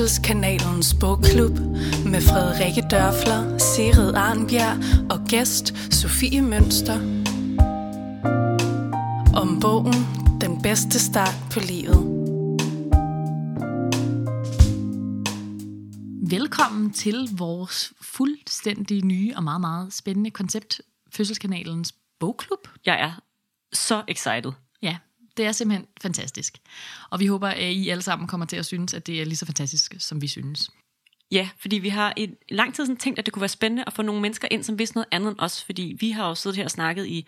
Fødselskanalens bogklub med Frederikke Dørfler, Sigrid Arnbjerg og gæst Sofie Mønster. Om bogen Den bedste start på livet. Velkommen til vores fuldstændig nye og meget, meget spændende koncept, Fødselskanalens bogklub. Jeg er så excited. Ja, det er simpelthen fantastisk. Og vi håber, at I alle sammen kommer til at synes, at det er lige så fantastisk, som vi synes. Ja, fordi vi har i lang tid sådan tænkt, at det kunne være spændende at få nogle mennesker ind, som vidste noget andet end os, fordi vi har jo siddet her og snakket i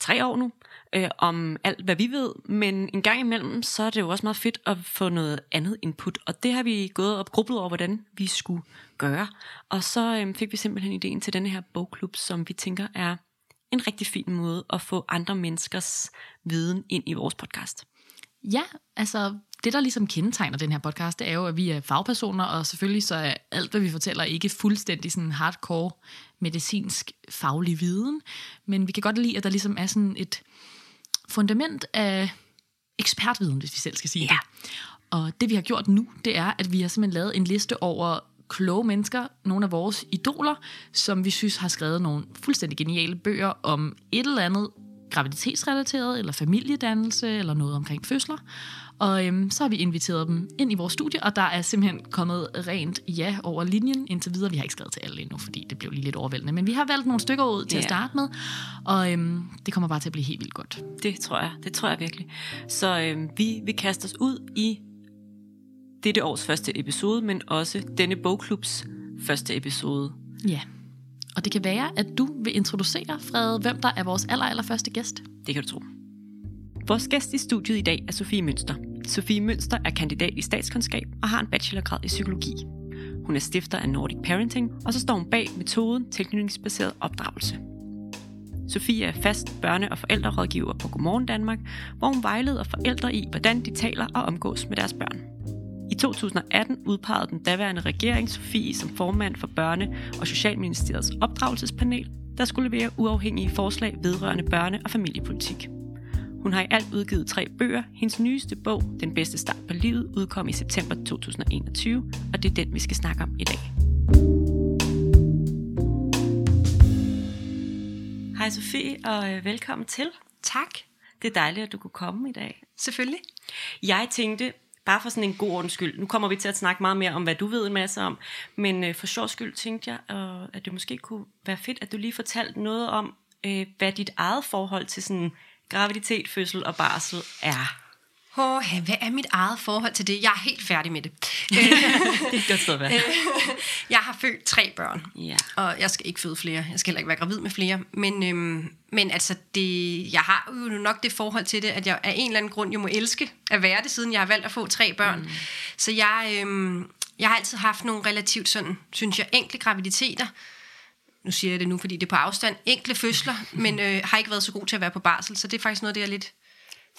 tre år nu, øh, om alt, hvad vi ved, men en gang imellem, så er det jo også meget fedt at få noget andet input, og det har vi gået og grublet over, hvordan vi skulle gøre. Og så øh, fik vi simpelthen ideen til denne her bogklub, som vi tænker er en rigtig fin måde at få andre menneskers viden ind i vores podcast. Ja, altså det, der ligesom kendetegner den her podcast, det er jo, at vi er fagpersoner, og selvfølgelig så er alt, hvad vi fortæller, ikke fuldstændig sådan hardcore medicinsk faglig viden, men vi kan godt lide, at der ligesom er sådan et fundament af ekspertviden, hvis vi selv skal sige ja. det. Og det, vi har gjort nu, det er, at vi har simpelthen lavet en liste over kloge mennesker, nogle af vores idoler, som vi synes har skrevet nogle fuldstændig geniale bøger om et eller andet graviditetsrelateret, eller familiedannelse, eller noget omkring fødsler. Og øhm, så har vi inviteret dem ind i vores studie, og der er simpelthen kommet rent ja over linjen indtil videre. Vi har ikke skrevet til alle endnu, fordi det blev lige lidt overvældende. Men vi har valgt nogle stykker ud til yeah. at starte med, og øhm, det kommer bare til at blive helt vildt godt. Det tror jeg, det tror jeg virkelig. Så øhm, vi vil kaste os ud i dette års første episode, men også denne bogklubs første episode. Ja, og det kan være, at du vil introducere, Fred, hvem der er vores aller, aller første gæst. Det kan du tro. Vores gæst i studiet i dag er Sofie Mønster. Sofie Mønster er kandidat i statskundskab og har en bachelorgrad i psykologi. Hun er stifter af Nordic Parenting, og så står hun bag metoden tilknytningsbaseret opdragelse. Sofie er fast børne- og forældrerådgiver på Godmorgen Danmark, hvor hun vejleder forældre i, hvordan de taler og omgås med deres børn. I 2018 udpegede den daværende regering Sofie som formand for Børne- og Socialministeriets opdragelsespanel, der skulle levere uafhængige forslag vedrørende børne- og familiepolitik. Hun har i alt udgivet tre bøger. Hendes nyeste bog, Den bedste start på livet, udkom i september 2021, og det er den, vi skal snakke om i dag. Hej Sofie, og øh, velkommen til. Tak. Det er dejligt, at du kunne komme i dag. Selvfølgelig. Jeg tænkte, bare for sådan en god ordens skyld, nu kommer vi til at snakke meget mere om, hvad du ved en masse om, men øh, for sjov skyld tænkte jeg, øh, at det måske kunne være fedt, at du lige fortalte noget om, øh, hvad dit eget forhold til sådan graviditet, fødsel og barsel er. Oh, hvad er mit eget forhold til det? Jeg er helt færdig med det. det er et godt sted at være. jeg har født tre børn, ja. og jeg skal ikke føde flere. Jeg skal heller ikke være gravid med flere. Men, øhm, men altså, det, jeg har jo nok det forhold til det, at jeg af en eller anden grund jo må elske at være det, siden jeg har valgt at få tre børn. Mm. Så jeg, øhm, jeg har altid haft nogle relativt sådan, synes jeg, enkle graviditeter. Nu siger jeg det nu, fordi det er på afstand. Enkle fødsler, men øh, har ikke været så god til at være på barsel. Så det er faktisk noget, det er lidt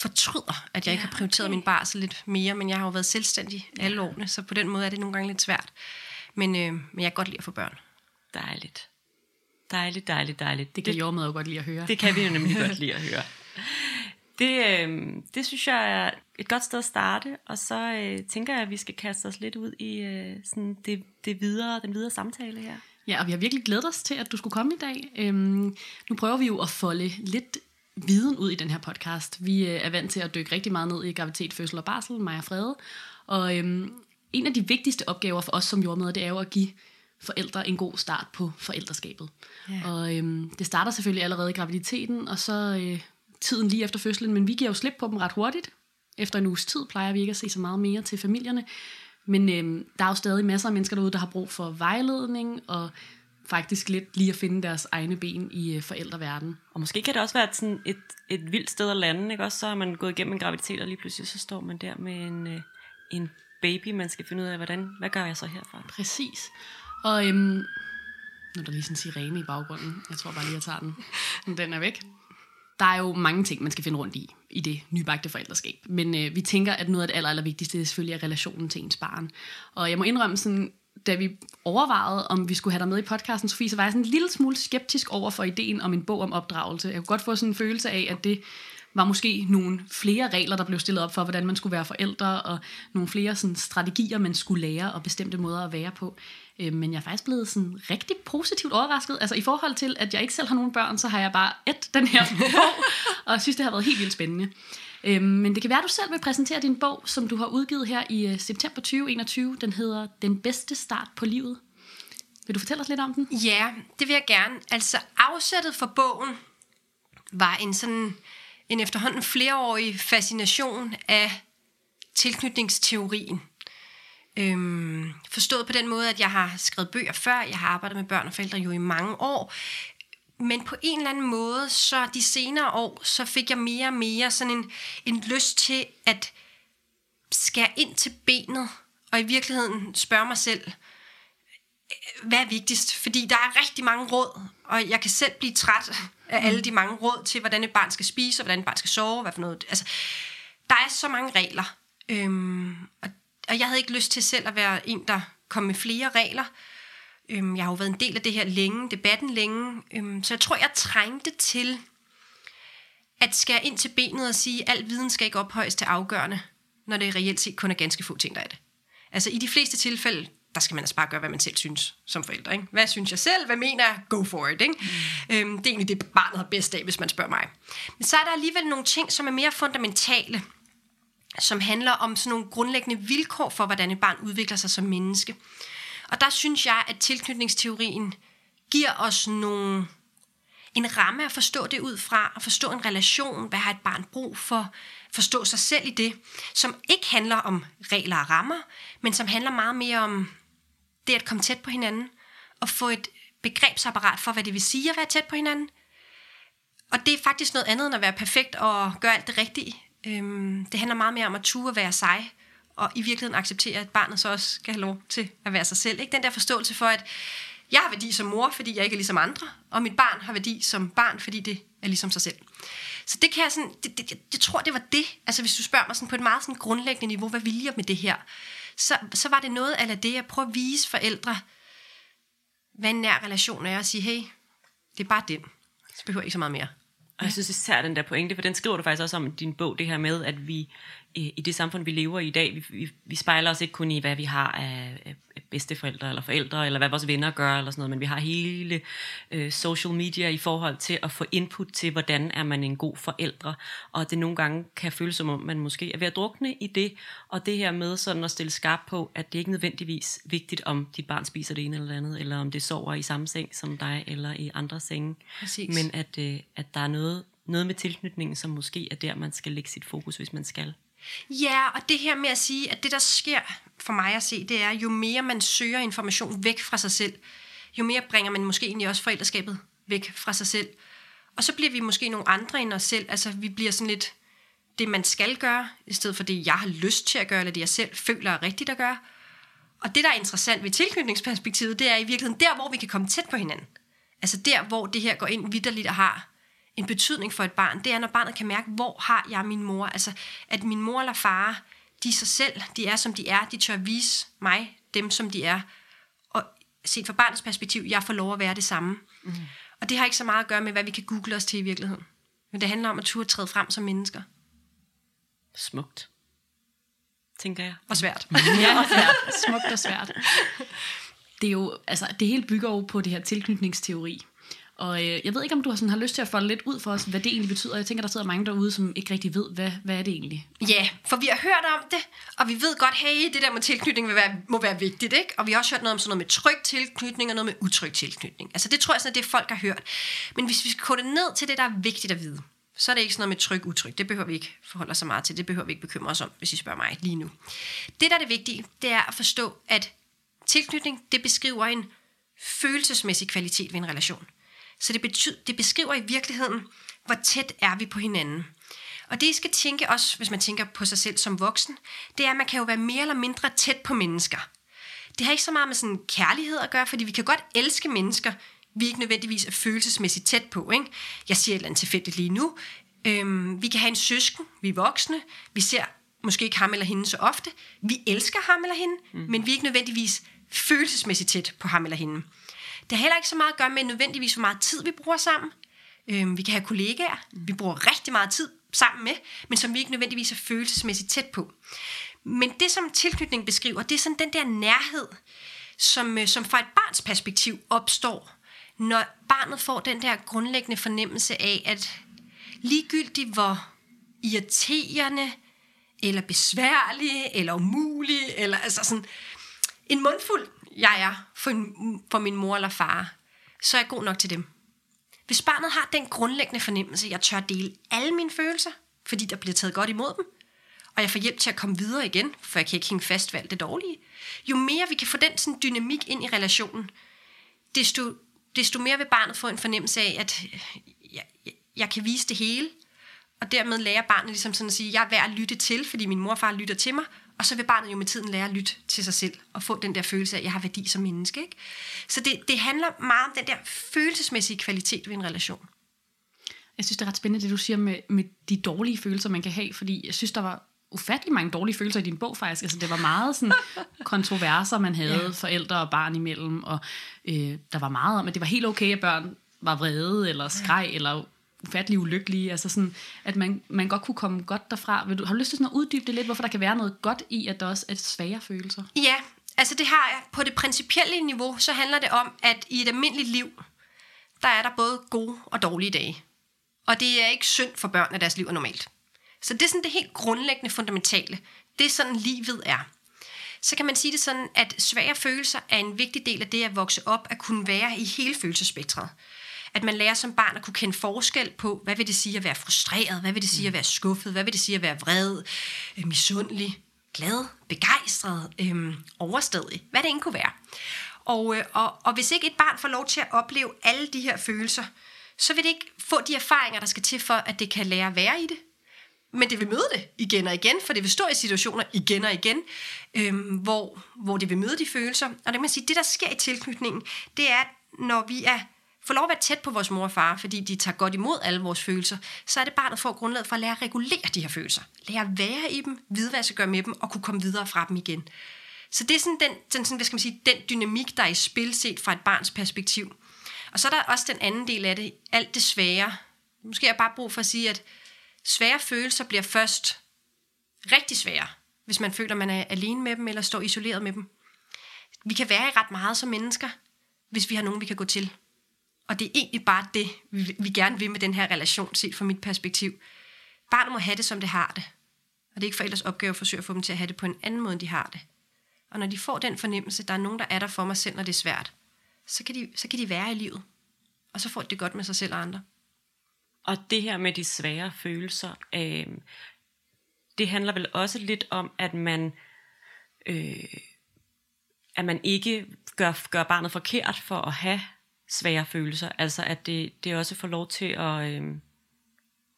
fortryder, at jeg ja, ikke har prioriteret okay. min barsel lidt mere, men jeg har jo været selvstændig ja. alle årene, så på den måde er det nogle gange lidt svært. Men, øh, men jeg kan godt lide at få børn. Dejligt. Dejligt, dejligt, dejligt. Det kan med jo godt lide at høre. Det kan vi jo nemlig godt lide at høre. Det, øh, det synes jeg er et godt sted at starte, og så øh, tænker jeg, at vi skal kaste os lidt ud i øh, sådan det, det videre, den videre samtale her. Ja, og vi har virkelig glædet os til, at du skulle komme i dag. Øhm, nu prøver vi jo at folde lidt viden ud i den her podcast. Vi øh, er vant til at dykke rigtig meget ned i graviditet, fødsel og barsel, mig og Frede. Og øhm, en af de vigtigste opgaver for os som jordmøder, det er jo at give forældre en god start på forældreskabet. Ja. Og øhm, det starter selvfølgelig allerede i graviditeten, og så øh, tiden lige efter fødslen, men vi giver jo slip på dem ret hurtigt. Efter en uges tid plejer vi ikke at se så meget mere til familierne. Men øhm, der er jo stadig masser af mennesker derude, der har brug for vejledning og faktisk lidt lige at finde deres egne ben i øh, forældreverden. Og måske kan det også være sådan et, et vildt sted at lande, ikke? Også så er man gået igennem en graviditet, og lige pludselig så står man der med en, øh, en baby, man skal finde ud af, hvordan, hvad gør jeg så herfra? Præcis. Og øhm, nu er der lige sådan en sirene i baggrunden. Jeg tror bare lige, jeg tager den. Den er væk. Der er jo mange ting, man skal finde rundt i, i det nybagte forældreskab. Men øh, vi tænker, at noget af det aller, aller vigtigste er selvfølgelig er relationen til ens barn. Og jeg må indrømme sådan, da vi overvejede, om vi skulle have dig med i podcasten, Sofie, så var jeg sådan en lille smule skeptisk over for ideen om en bog om opdragelse. Jeg kunne godt få sådan en følelse af, at det var måske nogle flere regler, der blev stillet op for, hvordan man skulle være forældre, og nogle flere sådan, strategier, man skulle lære, og bestemte måder at være på. Øh, men jeg er faktisk blevet sådan rigtig positivt overrasket. Altså i forhold til, at jeg ikke selv har nogen børn, så har jeg bare et den her bog, og synes, det har været helt vildt spændende. Øhm, men det kan være, at du selv vil præsentere din bog, som du har udgivet her i øh, september 2021. Den hedder Den bedste start på livet. Vil du fortælle os lidt om den? Ja, det vil jeg gerne. Altså afsættet for bogen var en sådan en efterhånden flereårig fascination af tilknytningsteorien. Øhm, forstået på den måde, at jeg har skrevet bøger før, jeg har arbejdet med børn og forældre jo i mange år, men på en eller anden måde, så de senere år, så fik jeg mere og mere sådan en, en lyst til at skære ind til benet, og i virkeligheden spørge mig selv, hvad er vigtigst? Fordi der er rigtig mange råd, og jeg kan selv blive træt af alle de mange råd til, hvordan et barn skal spise, og hvordan et barn skal sove, hvad for noget. Altså, der er så mange regler, øhm, og, og jeg havde ikke lyst til selv at være en, der kom med flere regler. Øhm, jeg har jo været en del af det her længe, debatten længe, øhm, så jeg tror, jeg trængte til at skære ind til benet og sige, at al viden skal ikke ophøjes til afgørende, når det reelt set kun er ganske få ting, der er det. Altså i de fleste tilfælde, der skal man altså bare gøre, hvad man selv synes som forældre. Ikke? Hvad synes jeg selv? Hvad mener jeg? Go for it. Ikke? Mm. Øhm, det er egentlig det, barnet har bedst af, hvis man spørger mig. Men så er der alligevel nogle ting, som er mere fundamentale, som handler om sådan nogle grundlæggende vilkår for, hvordan et barn udvikler sig som menneske. Og der synes jeg, at tilknytningsteorien giver os nogle, en ramme at forstå det ud fra, at forstå en relation, hvad har et barn brug for, forstå sig selv i det, som ikke handler om regler og rammer, men som handler meget mere om det at komme tæt på hinanden, og få et begrebsapparat for, hvad det vil sige at være tæt på hinanden. Og det er faktisk noget andet end at være perfekt og gøre alt det rigtige. Øhm, det handler meget mere om at ture at være sig, og i virkeligheden acceptere, at barnet så også skal have lov til at være sig selv. Ikke? Den der forståelse for, at jeg har værdi som mor, fordi jeg ikke er ligesom andre, og mit barn har værdi som barn, fordi det er ligesom sig selv. Så det kan jeg sådan, det, det, jeg, jeg tror, det var det. Altså hvis du spørger mig sådan på et meget sådan grundlæggende niveau, hvad vil jeg med det her? Så, så var det noget af det, jeg prøver at vise forældre, hvad en nær relation er, og sige, hey, det er bare den. Så behøver jeg ikke så meget mere. Og jeg synes især den der pointe, for den skriver du faktisk også om i din bog, det her med, at vi i det samfund, vi lever i i dag, vi, vi, vi spejler os ikke kun i, hvad vi har af, af bedsteforældre eller forældre, eller hvad vores venner gør, eller sådan noget, men vi har hele øh, social media i forhold til at få input til, hvordan er man en god forældre, og det nogle gange kan føles som om, man måske er ved at drukne i det, og det her med sådan at stille skarp på, at det ikke nødvendigvis vigtigt, om dit barn spiser det ene eller andet, eller om det sover i samme seng som dig, eller i andre senge, Præcis. men at, øh, at der er noget, noget med tilknytningen, som måske er der, man skal lægge sit fokus, hvis man skal. Ja, og det her med at sige, at det der sker for mig at se, det er, jo mere man søger information væk fra sig selv, jo mere bringer man måske egentlig også forældreskabet væk fra sig selv. Og så bliver vi måske nogle andre end os selv. Altså, vi bliver sådan lidt det, man skal gøre, i stedet for det, jeg har lyst til at gøre, eller det, jeg selv føler er rigtigt at gøre. Og det, der er interessant ved tilknytningsperspektivet, det er i virkeligheden der, hvor vi kan komme tæt på hinanden. Altså der, hvor det her går ind vidderligt og har en betydning for et barn, det er, når barnet kan mærke, hvor har jeg min mor? Altså, at min mor eller far, de er sig selv, de er som de er, de tør vise mig, dem som de er. Og set fra barnets perspektiv, jeg får lov at være det samme. Mm. Og det har ikke så meget at gøre med, hvad vi kan google os til i virkeligheden. Men det handler om at turde træde frem som mennesker. Smukt. Tænker jeg. Og svært. ja, og svært. Smukt og svært. Det er jo, altså, det hele bygger jo på det her tilknytningsteori. Og øh, jeg ved ikke, om du har, sådan, har lyst til at folde lidt ud for os, hvad det egentlig betyder. Jeg tænker, der sidder mange derude, som ikke rigtig ved, hvad, hvad er det egentlig? Ja, for vi har hørt om det, og vi ved godt, hey, det der med tilknytning vil være, må være vigtigt, ikke? Og vi har også hørt noget om sådan noget med tryg tilknytning og noget med utryg tilknytning. Altså det tror jeg sådan, at det folk har hørt. Men hvis vi skal kode det ned til det, der er vigtigt at vide, så er det ikke sådan noget med tryg, utryg. Det behøver vi ikke forholde os så meget til. Det behøver vi ikke bekymre os om, hvis I spørger mig lige nu. Det, der er det vigtige, det er at forstå, at tilknytning, det beskriver en følelsesmæssig kvalitet ved en relation. Så det, betyder, det beskriver i virkeligheden, hvor tæt er vi på hinanden. Og det, I skal tænke også, hvis man tænker på sig selv som voksen, det er, at man kan jo være mere eller mindre tæt på mennesker. Det har ikke så meget med sådan kærlighed at gøre, fordi vi kan godt elske mennesker, vi ikke nødvendigvis er følelsesmæssigt tæt på. Ikke? Jeg siger et eller andet tilfældigt lige nu. Øhm, vi kan have en søsken, vi er voksne, vi ser måske ikke ham eller hende så ofte. Vi elsker ham eller hende, mm. men vi er ikke nødvendigvis følelsesmæssigt tæt på ham eller hende. Det har heller ikke så meget at gøre med nødvendigvis, hvor meget tid vi bruger sammen. øh, vi kan have kollegaer, vi bruger rigtig meget tid sammen med, men som vi ikke nødvendigvis er følelsesmæssigt tæt på. Men det, som tilknytning beskriver, det er sådan den der nærhed, som, øh, som fra et barns perspektiv opstår, når barnet får den der grundlæggende fornemmelse af, at ligegyldigt hvor irriterende, eller besværlig, eller umulig, eller altså sådan en mundfuld, jeg er for, for min mor eller far, så er jeg god nok til dem. Hvis barnet har den grundlæggende fornemmelse, at jeg tør dele alle mine følelser, fordi der bliver taget godt imod dem, og jeg får hjælp til at komme videre igen, for jeg kan ikke hænge fast ved alt det dårlige. Jo mere vi kan få den sådan, dynamik ind i relationen, desto, desto mere vil barnet få en fornemmelse af, at jeg, jeg, jeg kan vise det hele, og dermed lærer barnet ligesom sådan at sige, jeg er værd at lytte til, fordi min morfar lytter til mig, og så vil barnet jo med tiden lære at lytte til sig selv, og få den der følelse af, at jeg har værdi som menneske. Ikke? Så det, det handler meget om den der følelsesmæssige kvalitet ved en relation. Jeg synes, det er ret spændende, det du siger med, med de dårlige følelser, man kan have, fordi jeg synes, der var ufattelig mange dårlige følelser i din bog faktisk. Altså, det var meget sådan kontroverser, man havde ja. forældre og barn imellem, og øh, der var meget om, at det var helt okay, at børn var vrede, eller skreg, ja. eller ufattelig ulykkelige. Altså sådan, at man, man godt kunne komme godt derfra. Vil du, har du lyst til sådan at uddybe det lidt, hvorfor der kan være noget godt i, at der også er svære følelser? Ja, altså det har jeg. På det principielle niveau, så handler det om, at i et almindeligt liv, der er der både gode og dårlige dage. Og det er ikke synd for børn, at deres liv er normalt. Så det er sådan det helt grundlæggende fundamentale. Det er sådan, livet er. Så kan man sige det sådan, at svære følelser er en vigtig del af det at vokse op, at kunne være i hele følelsespektret. At man lærer som barn at kunne kende forskel på, hvad vil det sige at være frustreret, hvad vil det sige at være skuffet, hvad vil det sige at være vred, øh, misundelig, glad, begejstret, øhm, overstadig, hvad det end kunne være. Og, øh, og, og hvis ikke et barn får lov til at opleve alle de her følelser, så vil det ikke få de erfaringer, der skal til for, at det kan lære at være i det. Men det vil møde det igen og igen, for det vil stå i situationer igen og igen, øhm, hvor, hvor det vil møde de følelser. Og det kan man sige, det der sker i tilknytningen, det er, når vi er får lov at være tæt på vores mor og far, fordi de tager godt imod alle vores følelser, så er det barnet får grundlaget for at lære at regulere de her følelser. Lære at være i dem, vide hvad jeg skal gøre med dem, og kunne komme videre fra dem igen. Så det er sådan den, den, sådan, hvad skal man sige, den dynamik, der er i spil set fra et barns perspektiv. Og så er der også den anden del af det, alt det svære. Måske har jeg bare brug for at sige, at svære følelser bliver først rigtig svære, hvis man føler, man er alene med dem, eller står isoleret med dem. Vi kan være i ret meget som mennesker, hvis vi har nogen, vi kan gå til. Og det er egentlig bare det, vi gerne vil med den her relation, set fra mit perspektiv. Barnet må have det, som det har det. Og det er ikke forældres opgave at forsøge at få dem til at have det på en anden måde, end de har det. Og når de får den fornemmelse, der er nogen, der er der for mig selv, når det er svært, så kan de, så kan de være i livet. Og så får de det godt med sig selv og andre. Og det her med de svære følelser, øh, det handler vel også lidt om, at man, øh, at man ikke gør, gør barnet forkert for at have svære følelser. Altså at det, det også får lov til at, øh,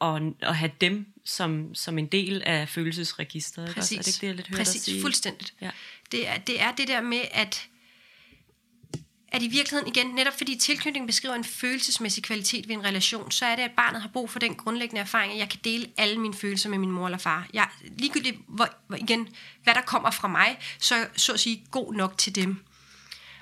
at, at have dem som, som en del af følelsesregistret. Præcis. Ikke? Er det ikke det, jeg lidt hørt Præcis, sige? fuldstændigt. Ja. Det, er, det er det der med, at at i virkeligheden igen, netop fordi tilknytning beskriver en følelsesmæssig kvalitet ved en relation, så er det, at barnet har brug for den grundlæggende erfaring, at jeg kan dele alle mine følelser med min mor eller far. Jeg, ligegyldigt, hvor, hvor, igen, hvad der kommer fra mig, så så at sige god nok til dem.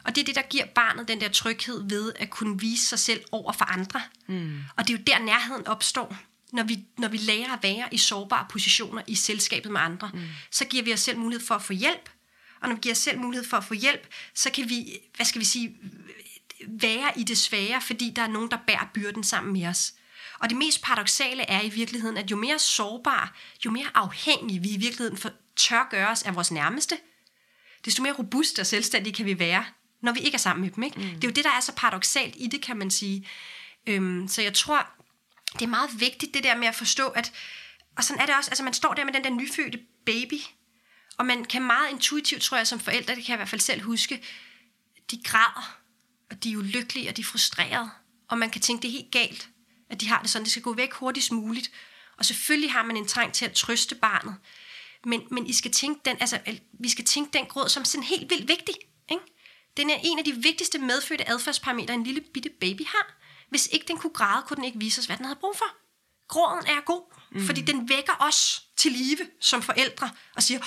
Og det er det, der giver barnet den der tryghed ved at kunne vise sig selv over for andre. Mm. Og det er jo der, nærheden opstår. Når vi, når vi lærer at være i sårbare positioner i selskabet med andre, mm. så giver vi os selv mulighed for at få hjælp. Og når vi giver os selv mulighed for at få hjælp, så kan vi, hvad skal vi sige, være i det svære, fordi der er nogen, der bærer byrden sammen med os. Og det mest paradoxale er i virkeligheden, at jo mere sårbare, jo mere afhængige vi i virkeligheden for, tør gøre os af vores nærmeste, desto mere robuste og selvstændige kan vi være, når vi ikke er sammen med dem. Ikke? Mm. Det er jo det, der er så paradoxalt i det, kan man sige. Øhm, så jeg tror, det er meget vigtigt, det der med at forstå, at, og sådan er det også, altså man står der med den der nyfødte baby, og man kan meget intuitivt, tror jeg, som forældre, det kan jeg i hvert fald selv huske, de græder, og de er ulykkelige, og de er frustrerede, og man kan tænke, det er helt galt, at de har det sådan, det skal gå væk hurtigst muligt. Og selvfølgelig har man en trang til at trøste barnet, men, men I skal tænke den, altså, vi skal tænke den gråd som sådan helt vildt vigtig. Den er en af de vigtigste medfødte adfærdsparametre, en lille bitte baby har. Hvis ikke den kunne græde, kunne den ikke vise os, hvad den havde brug for. Gråden er god, mm. fordi den vækker os til live som forældre og siger,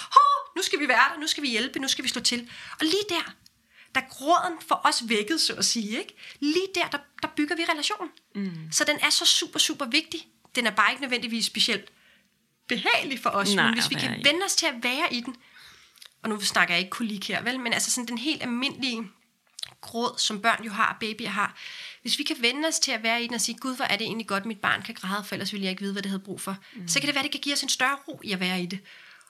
nu skal vi være der, nu skal vi hjælpe, nu skal vi slå til. Og lige der, der gråden for os vækket, så at sige, ikke? lige der, der, der bygger vi relationen. Mm. Så den er så super, super vigtig. Den er bare ikke nødvendigvis specielt behagelig for os, Nej, men hvis vi kan vende os til at være i den, og nu snakker jeg ikke kolik her, vel, men altså sådan den helt almindelige gråd, som børn jo har, babyer har. Hvis vi kan vende os til at være i den og sige, gud, hvor er det egentlig godt, mit barn kan græde, for ellers ville jeg ikke vide, hvad det havde brug for. Mm. Så kan det være, det kan give os en større ro i at være i det.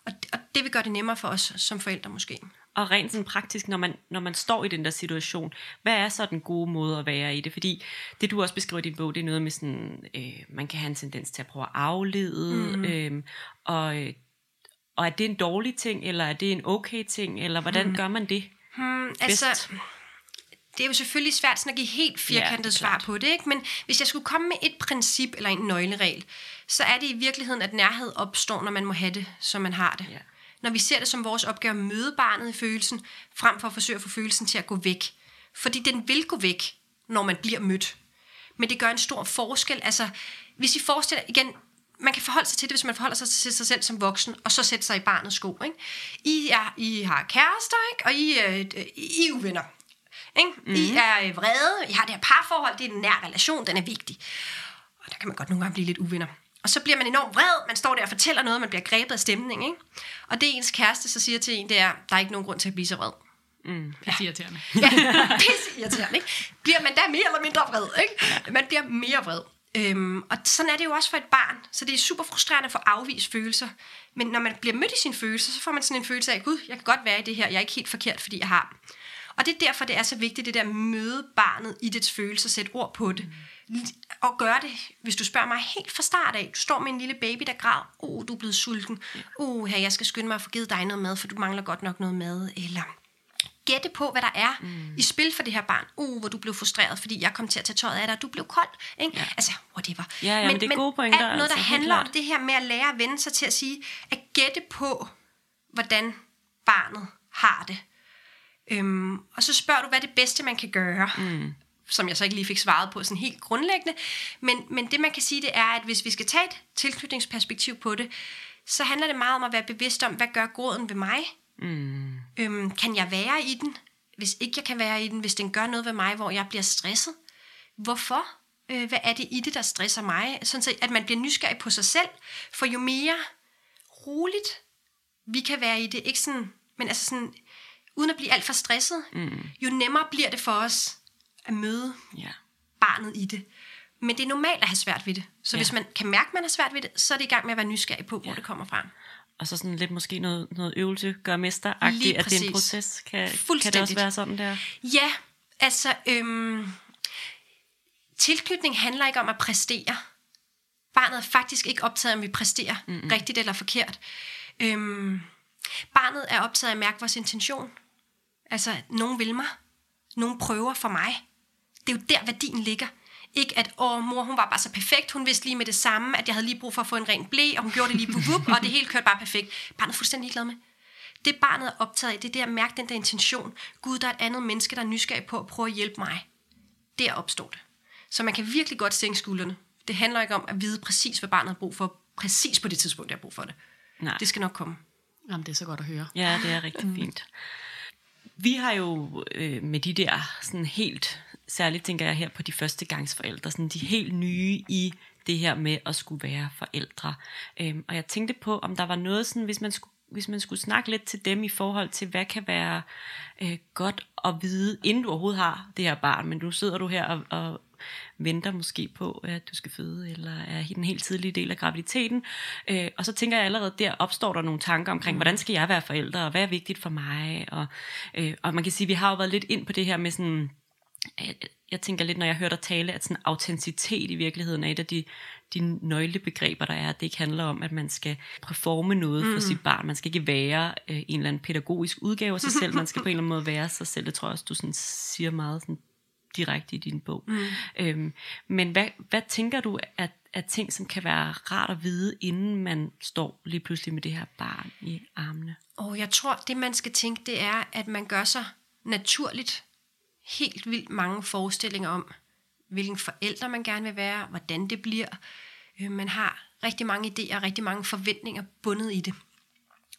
Og, og det vil gøre det nemmere for os som forældre måske. Og rent sådan praktisk, når man, når man står i den der situation, hvad er så den gode måde at være i det? Fordi det, du også beskriver i din bog, det er noget med sådan, øh, man kan have en tendens til at prøve at aflede, mm. øh, og, og er det en dårlig ting, eller er det en okay ting, eller hvordan mm. gør man det? Hmm, Bedst? altså, det er jo selvfølgelig svært sådan at give helt firkantet ja, svar på det, ikke? men hvis jeg skulle komme med et princip eller en nøgleregel, så er det i virkeligheden, at nærhed opstår, når man må have det, som man har det. Ja. Når vi ser det som vores opgave at møde barnet i følelsen, frem for at forsøge at få følelsen til at gå væk. Fordi den vil gå væk, når man bliver mødt. Men det gør en stor forskel. Altså, hvis I forestiller igen, man kan forholde sig til det, hvis man forholder sig til sig selv som voksen, og så sætte sig i barnets sko. Ikke? I, er, I har kærester, ikke? og I, øh, I er uvenner. Ikke? Mm. I er øh, vrede, I har det her parforhold, det er en nær relation, den er vigtig. Og der kan man godt nogle gange blive lidt uvenner. Og så bliver man enormt vred, man står der og fortæller noget, man bliver grebet af stemning. Ikke? Og det ens kæreste så siger til en, det er, der er ikke nogen grund til at blive så vred. Det er irriterende. Ja, pisse irriterende, ikke? Bliver man da mere eller mindre vred, ikke? Man bliver mere vred. Øhm, og sådan er det jo også for et barn. Så det er super frustrerende at få afvist følelser. Men når man bliver mødt i sine følelser, så får man sådan en følelse af, gud, jeg kan godt være i det her, jeg er ikke helt forkert, fordi jeg har dem. Og det er derfor, det er så vigtigt, det der at møde barnet i dets følelser, sætte ord på det. Og gøre det, hvis du spørger mig helt fra start af. Du står med en lille baby, der græder. Oh, du er blevet sulten. Uh, her, jeg skal skynde mig at få givet dig noget mad, for du mangler godt nok noget mad. Eller gætte på, hvad der er mm. i spil for det her barn. Uh, hvor du blev frustreret, fordi jeg kom til at tage tøjet af dig, og du blev kold. Ikke? Ja. Altså, whatever. Ja, ja, men det er gode pointer, alt noget, der altså, handler om det her med at lære at vende sig til at sige, at gætte på, hvordan barnet har det. Øhm, og så spørger du, hvad det bedste, man kan gøre? Mm. Som jeg så ikke lige fik svaret på sådan helt grundlæggende. Men, men det, man kan sige, det er, at hvis vi skal tage et tilknytningsperspektiv på det, så handler det meget om at være bevidst om, hvad gør gråden ved mig? Mm. Øhm, kan jeg være i den? Hvis ikke jeg kan være i den, hvis den gør noget ved mig, hvor jeg bliver stresset. Hvorfor? Øh, hvad er det i det, der stresser mig? Sådan så, at man bliver nysgerrig på sig selv. For jo mere roligt vi kan være i det, ikke sådan, men altså sådan, uden at blive alt for stresset, mm. jo nemmere bliver det for os at møde Ja. barnet i det. Men det er normalt at have svært ved det. Så ja. hvis man kan mærke, at man har svært ved det, så er det i gang med at være nysgerrig på, hvor Ja. det kommer fra. Og så sådan lidt måske noget, noget øvelse, gør mester at det er en proces. Kan, kan det også være sådan der? Ja, altså, øhm, tilknytning handler ikke om at præstere. Barnet er faktisk ikke optaget om vi præsterer mm-hmm. rigtigt eller forkert. Øhm, barnet er optaget af at mærke vores intention. Altså, nogen vil mig. Nogen prøver for mig. Det er jo der, værdien ligger. Ikke at, åh, mor, hun var bare så perfekt. Hun vidste lige med det samme, at jeg havde lige brug for at få en ren blæ, og hun gjorde det lige vup, vup, og det hele kørte bare perfekt. Barnet er fuldstændig ligeglad med. Det barnet er optaget af, det er det at mærke den der intention. Gud, der er et andet menneske, der er nysgerrig på at prøve at hjælpe mig. Der opstår det. Så man kan virkelig godt sænke skuldrene. Det handler ikke om at vide præcis, hvad barnet har brug for, præcis på det tidspunkt, jeg har brug for det. Nej. Det skal nok komme. Jamen, det er så godt at høre. Ja, det er rigtig fint. Vi har jo øh, med de der sådan helt, særligt tænker jeg her på de første gangs forældre, sådan de helt nye i det her med at skulle være forældre. Øhm, og jeg tænkte på, om der var noget sådan, hvis man skulle hvis man skulle snakke lidt til dem i forhold til, hvad kan være øh, godt at vide, inden du overhovedet har det her barn, men nu sidder du her og, og venter måske på, at du skal føde, eller er i den helt tidlige del af graviditeten. Øh, og så tænker jeg allerede, der opstår der nogle tanker omkring, hvordan skal jeg være forælder, og hvad er vigtigt for mig? Og, øh, og man kan sige, vi har jo været lidt ind på det her med sådan, jeg, jeg tænker lidt, når jeg hører dig tale, at sådan autenticitet i virkeligheden er et af de, de nøglebegreber, der er. At det ikke handler om, at man skal performe noget for sit barn. Man skal ikke være øh, en eller anden pædagogisk udgave af sig selv. Man skal på en eller anden måde være sig selv. Det tror jeg også, du sådan siger meget sådan direkte i din bog. Mm. Øhm, men hvad, hvad tænker du at, at ting, som kan være rart at vide, inden man står lige pludselig med det her barn i armene? Og jeg tror, det man skal tænke, det er, at man gør sig naturligt helt vildt mange forestillinger om, hvilken forældre man gerne vil være, hvordan det bliver. Øh, Man har rigtig mange idéer, rigtig mange forventninger bundet i det.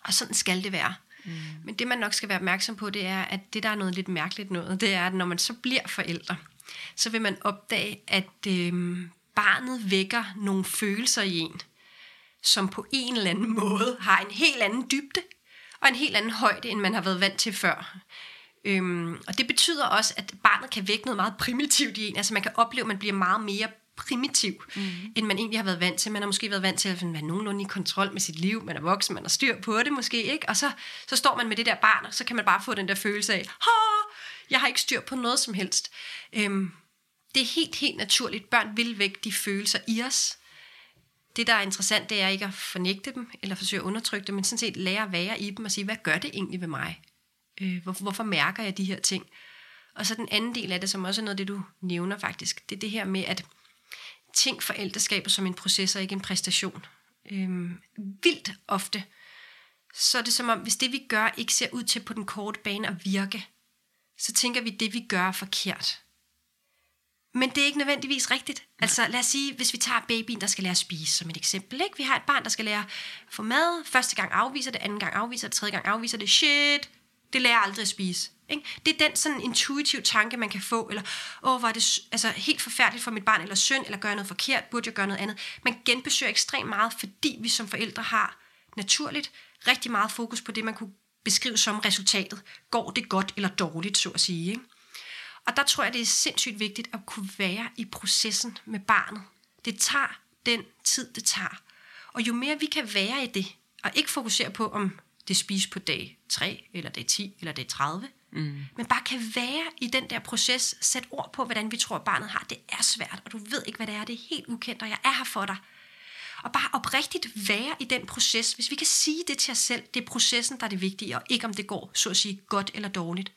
Og sådan skal det være. Mm. Men det man nok skal være opmærksom på, det er, at det der er noget lidt mærkeligt noget, det er, at når man så bliver forældre, så vil man opdage, at øh, barnet vækker nogle følelser i en, som på en eller anden måde har en helt anden dybde og en helt anden højde, end man har været vant til før. Øhm, og det betyder også, at barnet kan vække noget meget primitivt i en. Altså man kan opleve, at man bliver meget mere primitiv, mm. end man egentlig har været vant til. Man har måske været vant til at være nogenlunde i kontrol med sit liv. Man er voksen, man har styr på det måske, ikke? Og så, så står man med det der barn, og så kan man bare få den der følelse af, jeg har ikke styr på noget som helst. Øhm, det er helt, helt naturligt. Børn vil vække de følelser i os. Det, der er interessant, det er ikke at fornægte dem, eller forsøge at undertrykke dem, men sådan set lære at være i dem og sige, hvad gør det egentlig ved mig? Øh, hvor, hvorfor mærker jeg de her ting? Og så den anden del af det, som også er noget af det, du nævner faktisk, det er det her med, at ting forældreskaber som en proces og ikke en præstation. Øhm, vildt ofte, så er det som om, hvis det vi gør ikke ser ud til på den korte bane at virke, så tænker vi, at det vi gør er forkert. Men det er ikke nødvendigvis rigtigt. Altså lad os sige, hvis vi tager babyen, der skal lære at spise som et eksempel. Ikke? Vi har et barn, der skal lære at få mad. Første gang afviser det, anden gang afviser det, tredje gang afviser det. Shit, det lærer aldrig at spise. Ikke? Det er den sådan intuitiv tanke, man kan få, eller, åh, var det altså, helt forfærdeligt for mit barn, eller søn, eller gør jeg noget forkert, burde jeg gøre noget andet. Man genbesøger ekstremt meget, fordi vi som forældre har naturligt rigtig meget fokus på det, man kunne beskrive som resultatet. Går det godt eller dårligt, så at sige. Ikke? Og der tror jeg, det er sindssygt vigtigt at kunne være i processen med barnet. Det tager den tid, det tager. Og jo mere vi kan være i det, og ikke fokusere på, om det spises på dag 3, eller dag 10, eller dag 30, mm. men bare kan være i den der proces, sæt ord på, hvordan vi tror, barnet har. Det er svært, og du ved ikke, hvad det er. Det er helt ukendt, og jeg er her for dig. Og bare oprigtigt være i den proces. Hvis vi kan sige det til os selv, det er processen, der er det vigtige, og ikke om det går, så at sige, godt eller dårligt.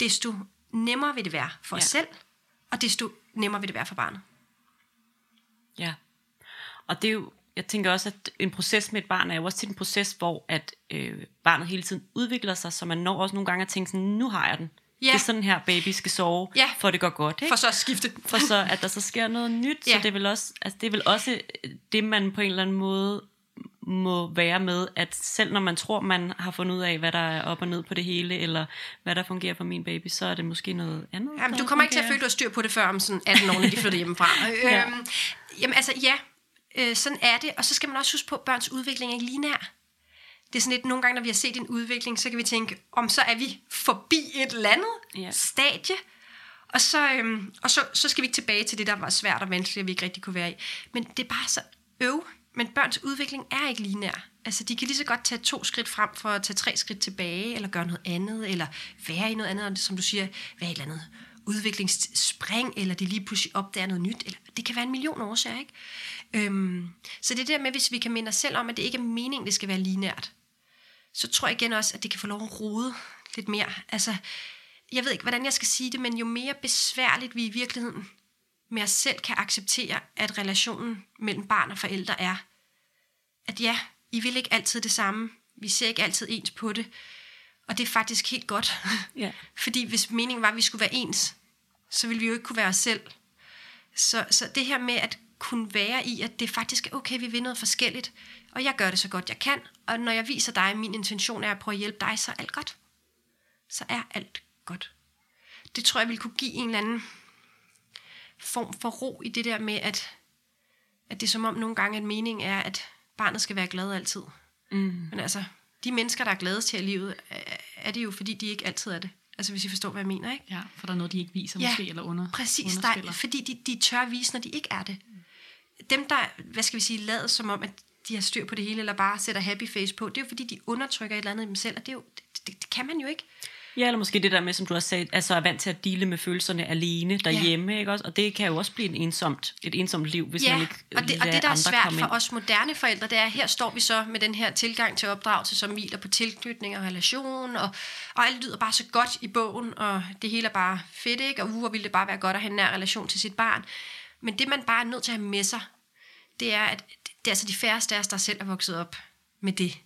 Desto nemmere vil det være for ja. os selv, og desto nemmere vil det være for barnet. Ja. Og det er jo, jeg tænker også, at en proces med et barn er jo også til en proces, hvor at øh, barnet hele tiden udvikler sig, så man når også nogle gange at tænke sådan, nu har jeg den. Ja. Det er sådan her, baby skal sove, ja. for det går godt. Ikke? For så at skifte. For så, at der så sker noget nyt. Ja. Så det er, vel også, altså det er vel også det, man på en eller anden måde må være med, at selv når man tror, man har fundet ud af, hvad der er op og ned på det hele, eller hvad der fungerer for min baby, så er det måske noget andet. Jamen, du kommer ikke til at føle, at du har styr på det før om sådan 18 år, når de flytter hjemmefra. ja. øhm, jamen altså, ja, øh, sådan er det. Og så skal man også huske på, at børns udvikling er ikke lineær. Det er sådan lidt, nogle gange, når vi har set en udvikling, så kan vi tænke, om så er vi forbi et eller andet ja. stadie, og, så, øhm, og så, så skal vi ikke tilbage til det, der var svært og vanskeligt, at vi ikke rigtig kunne være i. Men det er bare så øv. Men børns udvikling er ikke lineær. Altså, de kan lige så godt tage to skridt frem for at tage tre skridt tilbage, eller gøre noget andet, eller være i noget andet, som du siger, være i et eller andet udviklingsspring, eller de lige pludselig opdager noget nyt. Eller, det kan være en million årsager, ikke? Øhm, så det der med, hvis vi kan minde os selv om, at det ikke er meningen, det skal være linært, så tror jeg igen også, at det kan få lov at rode lidt mere. Altså, jeg ved ikke, hvordan jeg skal sige det, men jo mere besværligt vi i virkeligheden med os selv kan acceptere, at relationen mellem barn og forældre er, at ja, I vil ikke altid det samme, vi ser ikke altid ens på det, og det er faktisk helt godt. Ja. Fordi hvis meningen var, at vi skulle være ens, så ville vi jo ikke kunne være os selv. Så, så det her med at kunne være i, at det faktisk er okay, vi vil noget forskelligt, og jeg gør det så godt jeg kan, og når jeg viser dig, at min intention er at prøve at hjælpe dig, så er alt godt. Så er alt godt. Det tror jeg vil kunne give en eller anden form for ro i det der med, at, at det er som om nogle gange, at meningen er, at barnet skal være glad altid. Mm. Men altså, de mennesker, der er glade til i livet, er det jo, fordi de ikke altid er det. Altså hvis I forstår, hvad jeg mener, ikke? Ja, for der er noget, de ikke viser ja, måske, eller under, præcis, der, fordi de, de tør vise, når de ikke er det. Dem, der, hvad skal vi sige, lader som om, at de har styr på det hele, eller bare sætter happy face på, det er jo fordi, de undertrykker et eller andet i dem selv, og det, er jo, det, det, det kan man jo ikke. Ja, eller måske det der med, som du har sagt, altså er vant til at dele med følelserne alene derhjemme, ja. ikke også? Og det kan jo også blive en ensomt, et ensomt liv, hvis ja, man ikke og det, og det, der er svært for os moderne forældre, det er, her står vi så med den her tilgang til opdragelse, som hviler på tilknytning og relation, og, og alt lyder bare så godt i bogen, og det hele er bare fedt, ikke? Og uh, hvor ville det bare være godt at have en nær relation til sit barn. Men det, man bare er nødt til at have med sig, det er, at det er altså de færreste af os, der selv er vokset op med det.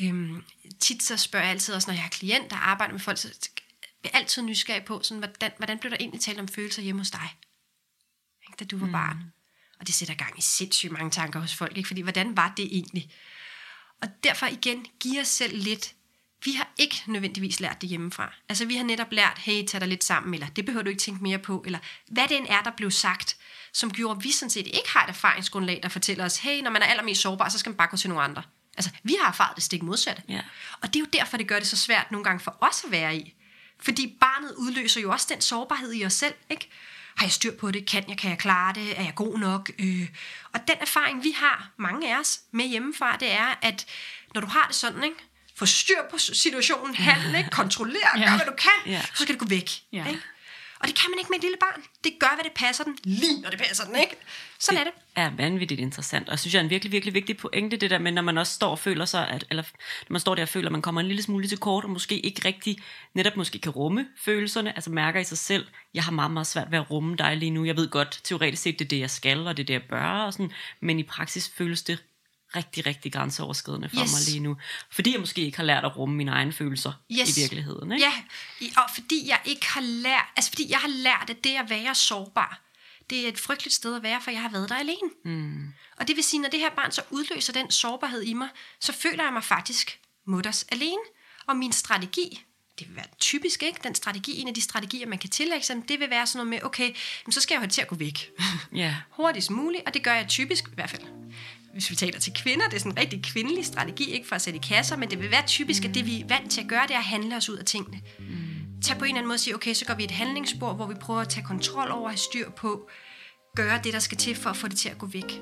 Øhm, tit så spørger jeg altid også, når jeg har klienter, der arbejder med folk, så er jeg altid nysgerrig på, sådan, hvordan, hvordan blev der egentlig talt om følelser hjemme hos dig, ikke, da du var mm. barn? Og det sætter gang i sindssygt mange tanker hos folk, ikke? fordi hvordan var det egentlig? Og derfor igen, giv os selv lidt vi har ikke nødvendigvis lært det hjemmefra. Altså vi har netop lært, hey, tag dig lidt sammen, eller det behøver du ikke tænke mere på, eller hvad det end er, der blev sagt, som gjorde, at vi sådan set ikke har et erfaringsgrundlag, der fortæller os, hey, når man er allermest sårbar, så skal man bare gå til nogle andre. Altså, vi har erfaret det stik modsatte. Ja. Og det er jo derfor, det gør det så svært nogle gange for os at være i. Fordi barnet udløser jo også den sårbarhed i os selv, ikke? Har jeg styr på det? Kan jeg? Kan jeg klare det? Er jeg god nok? Øh. Og den erfaring, vi har, mange af os, med hjemmefra, det er, at når du har det sådan, ikke? Få styr på situationen, handle, ikke? kontrollere, Ja. gør hvad du kan, Ja. så skal det gå væk. Ja. Ikke? Og det kan man ikke med et lille barn. Det gør, hvad det passer den, lige når det passer den, ikke? Sådan er det. er vanvittigt interessant, og jeg synes jeg er en virkelig, virkelig vigtig pointe, det der med, når man også står og føler sig, at, eller når man står der og føler, at man kommer en lille smule til kort, og måske ikke rigtig, netop måske kan rumme følelserne, altså mærker i sig selv, jeg har meget, meget svært ved at rumme dig lige nu, jeg ved godt, teoretisk set, det er det, jeg skal, og det er det, jeg bør, og sådan, men i praksis føles det rigtig, rigtig grænseoverskridende for Yes. mig lige nu, fordi jeg måske ikke har lært at rumme mine egne følelser Yes. i virkeligheden. Ikke? Ja, og fordi jeg ikke har lært, altså fordi jeg har lært, at det at være sårbar, det er et frygteligt sted at være, for jeg har været der alene. Mm. Og det vil sige, når det her barn så udløser den sårbarhed i mig, så føler jeg mig faktisk mutters alene. Og min strategi, det vil være typisk, ikke? Den strategi, en af de strategier, man kan tillægge sig, det vil være sådan noget med, okay, så skal jeg jo have det til at gå væk. Ja. hurtigst muligt, og det gør jeg typisk, i hvert fald hvis vi taler til kvinder, det er sådan en rigtig kvindelig strategi, ikke for at sætte i kasser, men det vil være typisk, at det vi er vant til at gøre, det er at handle os ud af tingene. Tag på en eller anden måde og sige, okay, så går vi et handlingsspor, hvor vi prøver at tage kontrol over, have styr på, gøre det, der skal til for at få det til at gå væk.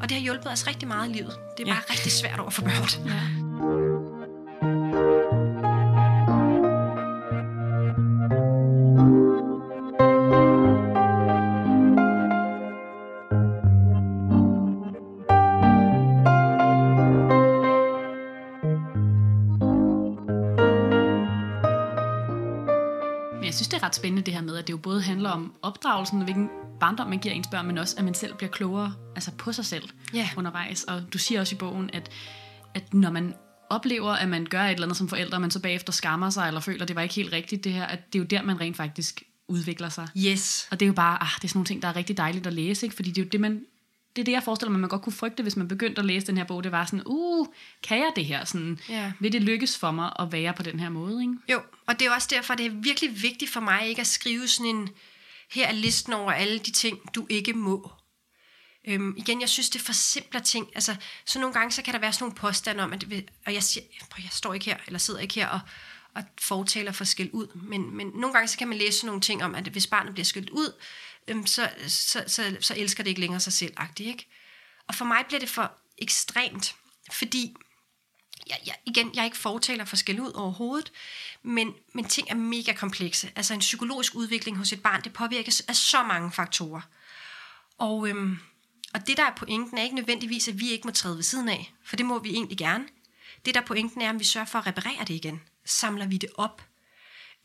Og det har hjulpet os rigtig meget i livet. Det er Ja. bare rigtig svært over for børn. Men jeg synes, det er ret spændende det her med, at det jo både handler om opdragelsen, og hvilken barndom man giver ens børn, men også, at man selv bliver klogere altså på sig selv Ja. undervejs. Og du siger også i bogen, at, at når man oplever, at man gør et eller andet som forældre, og man så bagefter skammer sig, eller føler, at det var ikke helt rigtigt det her, at det er jo der, man rent faktisk udvikler sig. Yes. Og det er jo bare, ah, det er sådan nogle ting, der er rigtig dejligt at læse, ikke? fordi det er jo det, man, det er det, jeg forestiller mig, man godt kunne frygte, hvis man begyndte at læse den her bog. Det var sådan, uh, kan jeg det her? Sådan, Ja. Vil det lykkes for mig at være på den her måde? Ikke? Jo, og det er også derfor, det er virkelig vigtigt for mig ikke at skrive sådan en, her er listen over alle de ting, du ikke må. Øhm, igen, jeg synes, det forsimpler ting. Altså, så nogle gange, så kan der være sådan nogle påstande om, at og jeg, siger, prøv, jeg står ikke her, eller sidder ikke her og, og fortaler for skæld ud, men, men nogle gange, så kan man læse sådan nogle ting om, at hvis barnet bliver skældt ud, øhm, så, så, så, så elsker det ikke længere sig selv, ikke? Og for mig bliver det for ekstremt, fordi jeg, jeg, igen, jeg er ikke fortaler for skæld ud overhovedet, men, men ting er mega komplekse. Altså en psykologisk udvikling hos et barn, det påvirkes af så mange faktorer. Og, øhm, og det, der er pointen, er ikke nødvendigvis, at vi ikke må træde ved siden af, for det må vi egentlig gerne. Det, der er pointen, er, at vi sørger for at reparere det igen. Samler vi det op.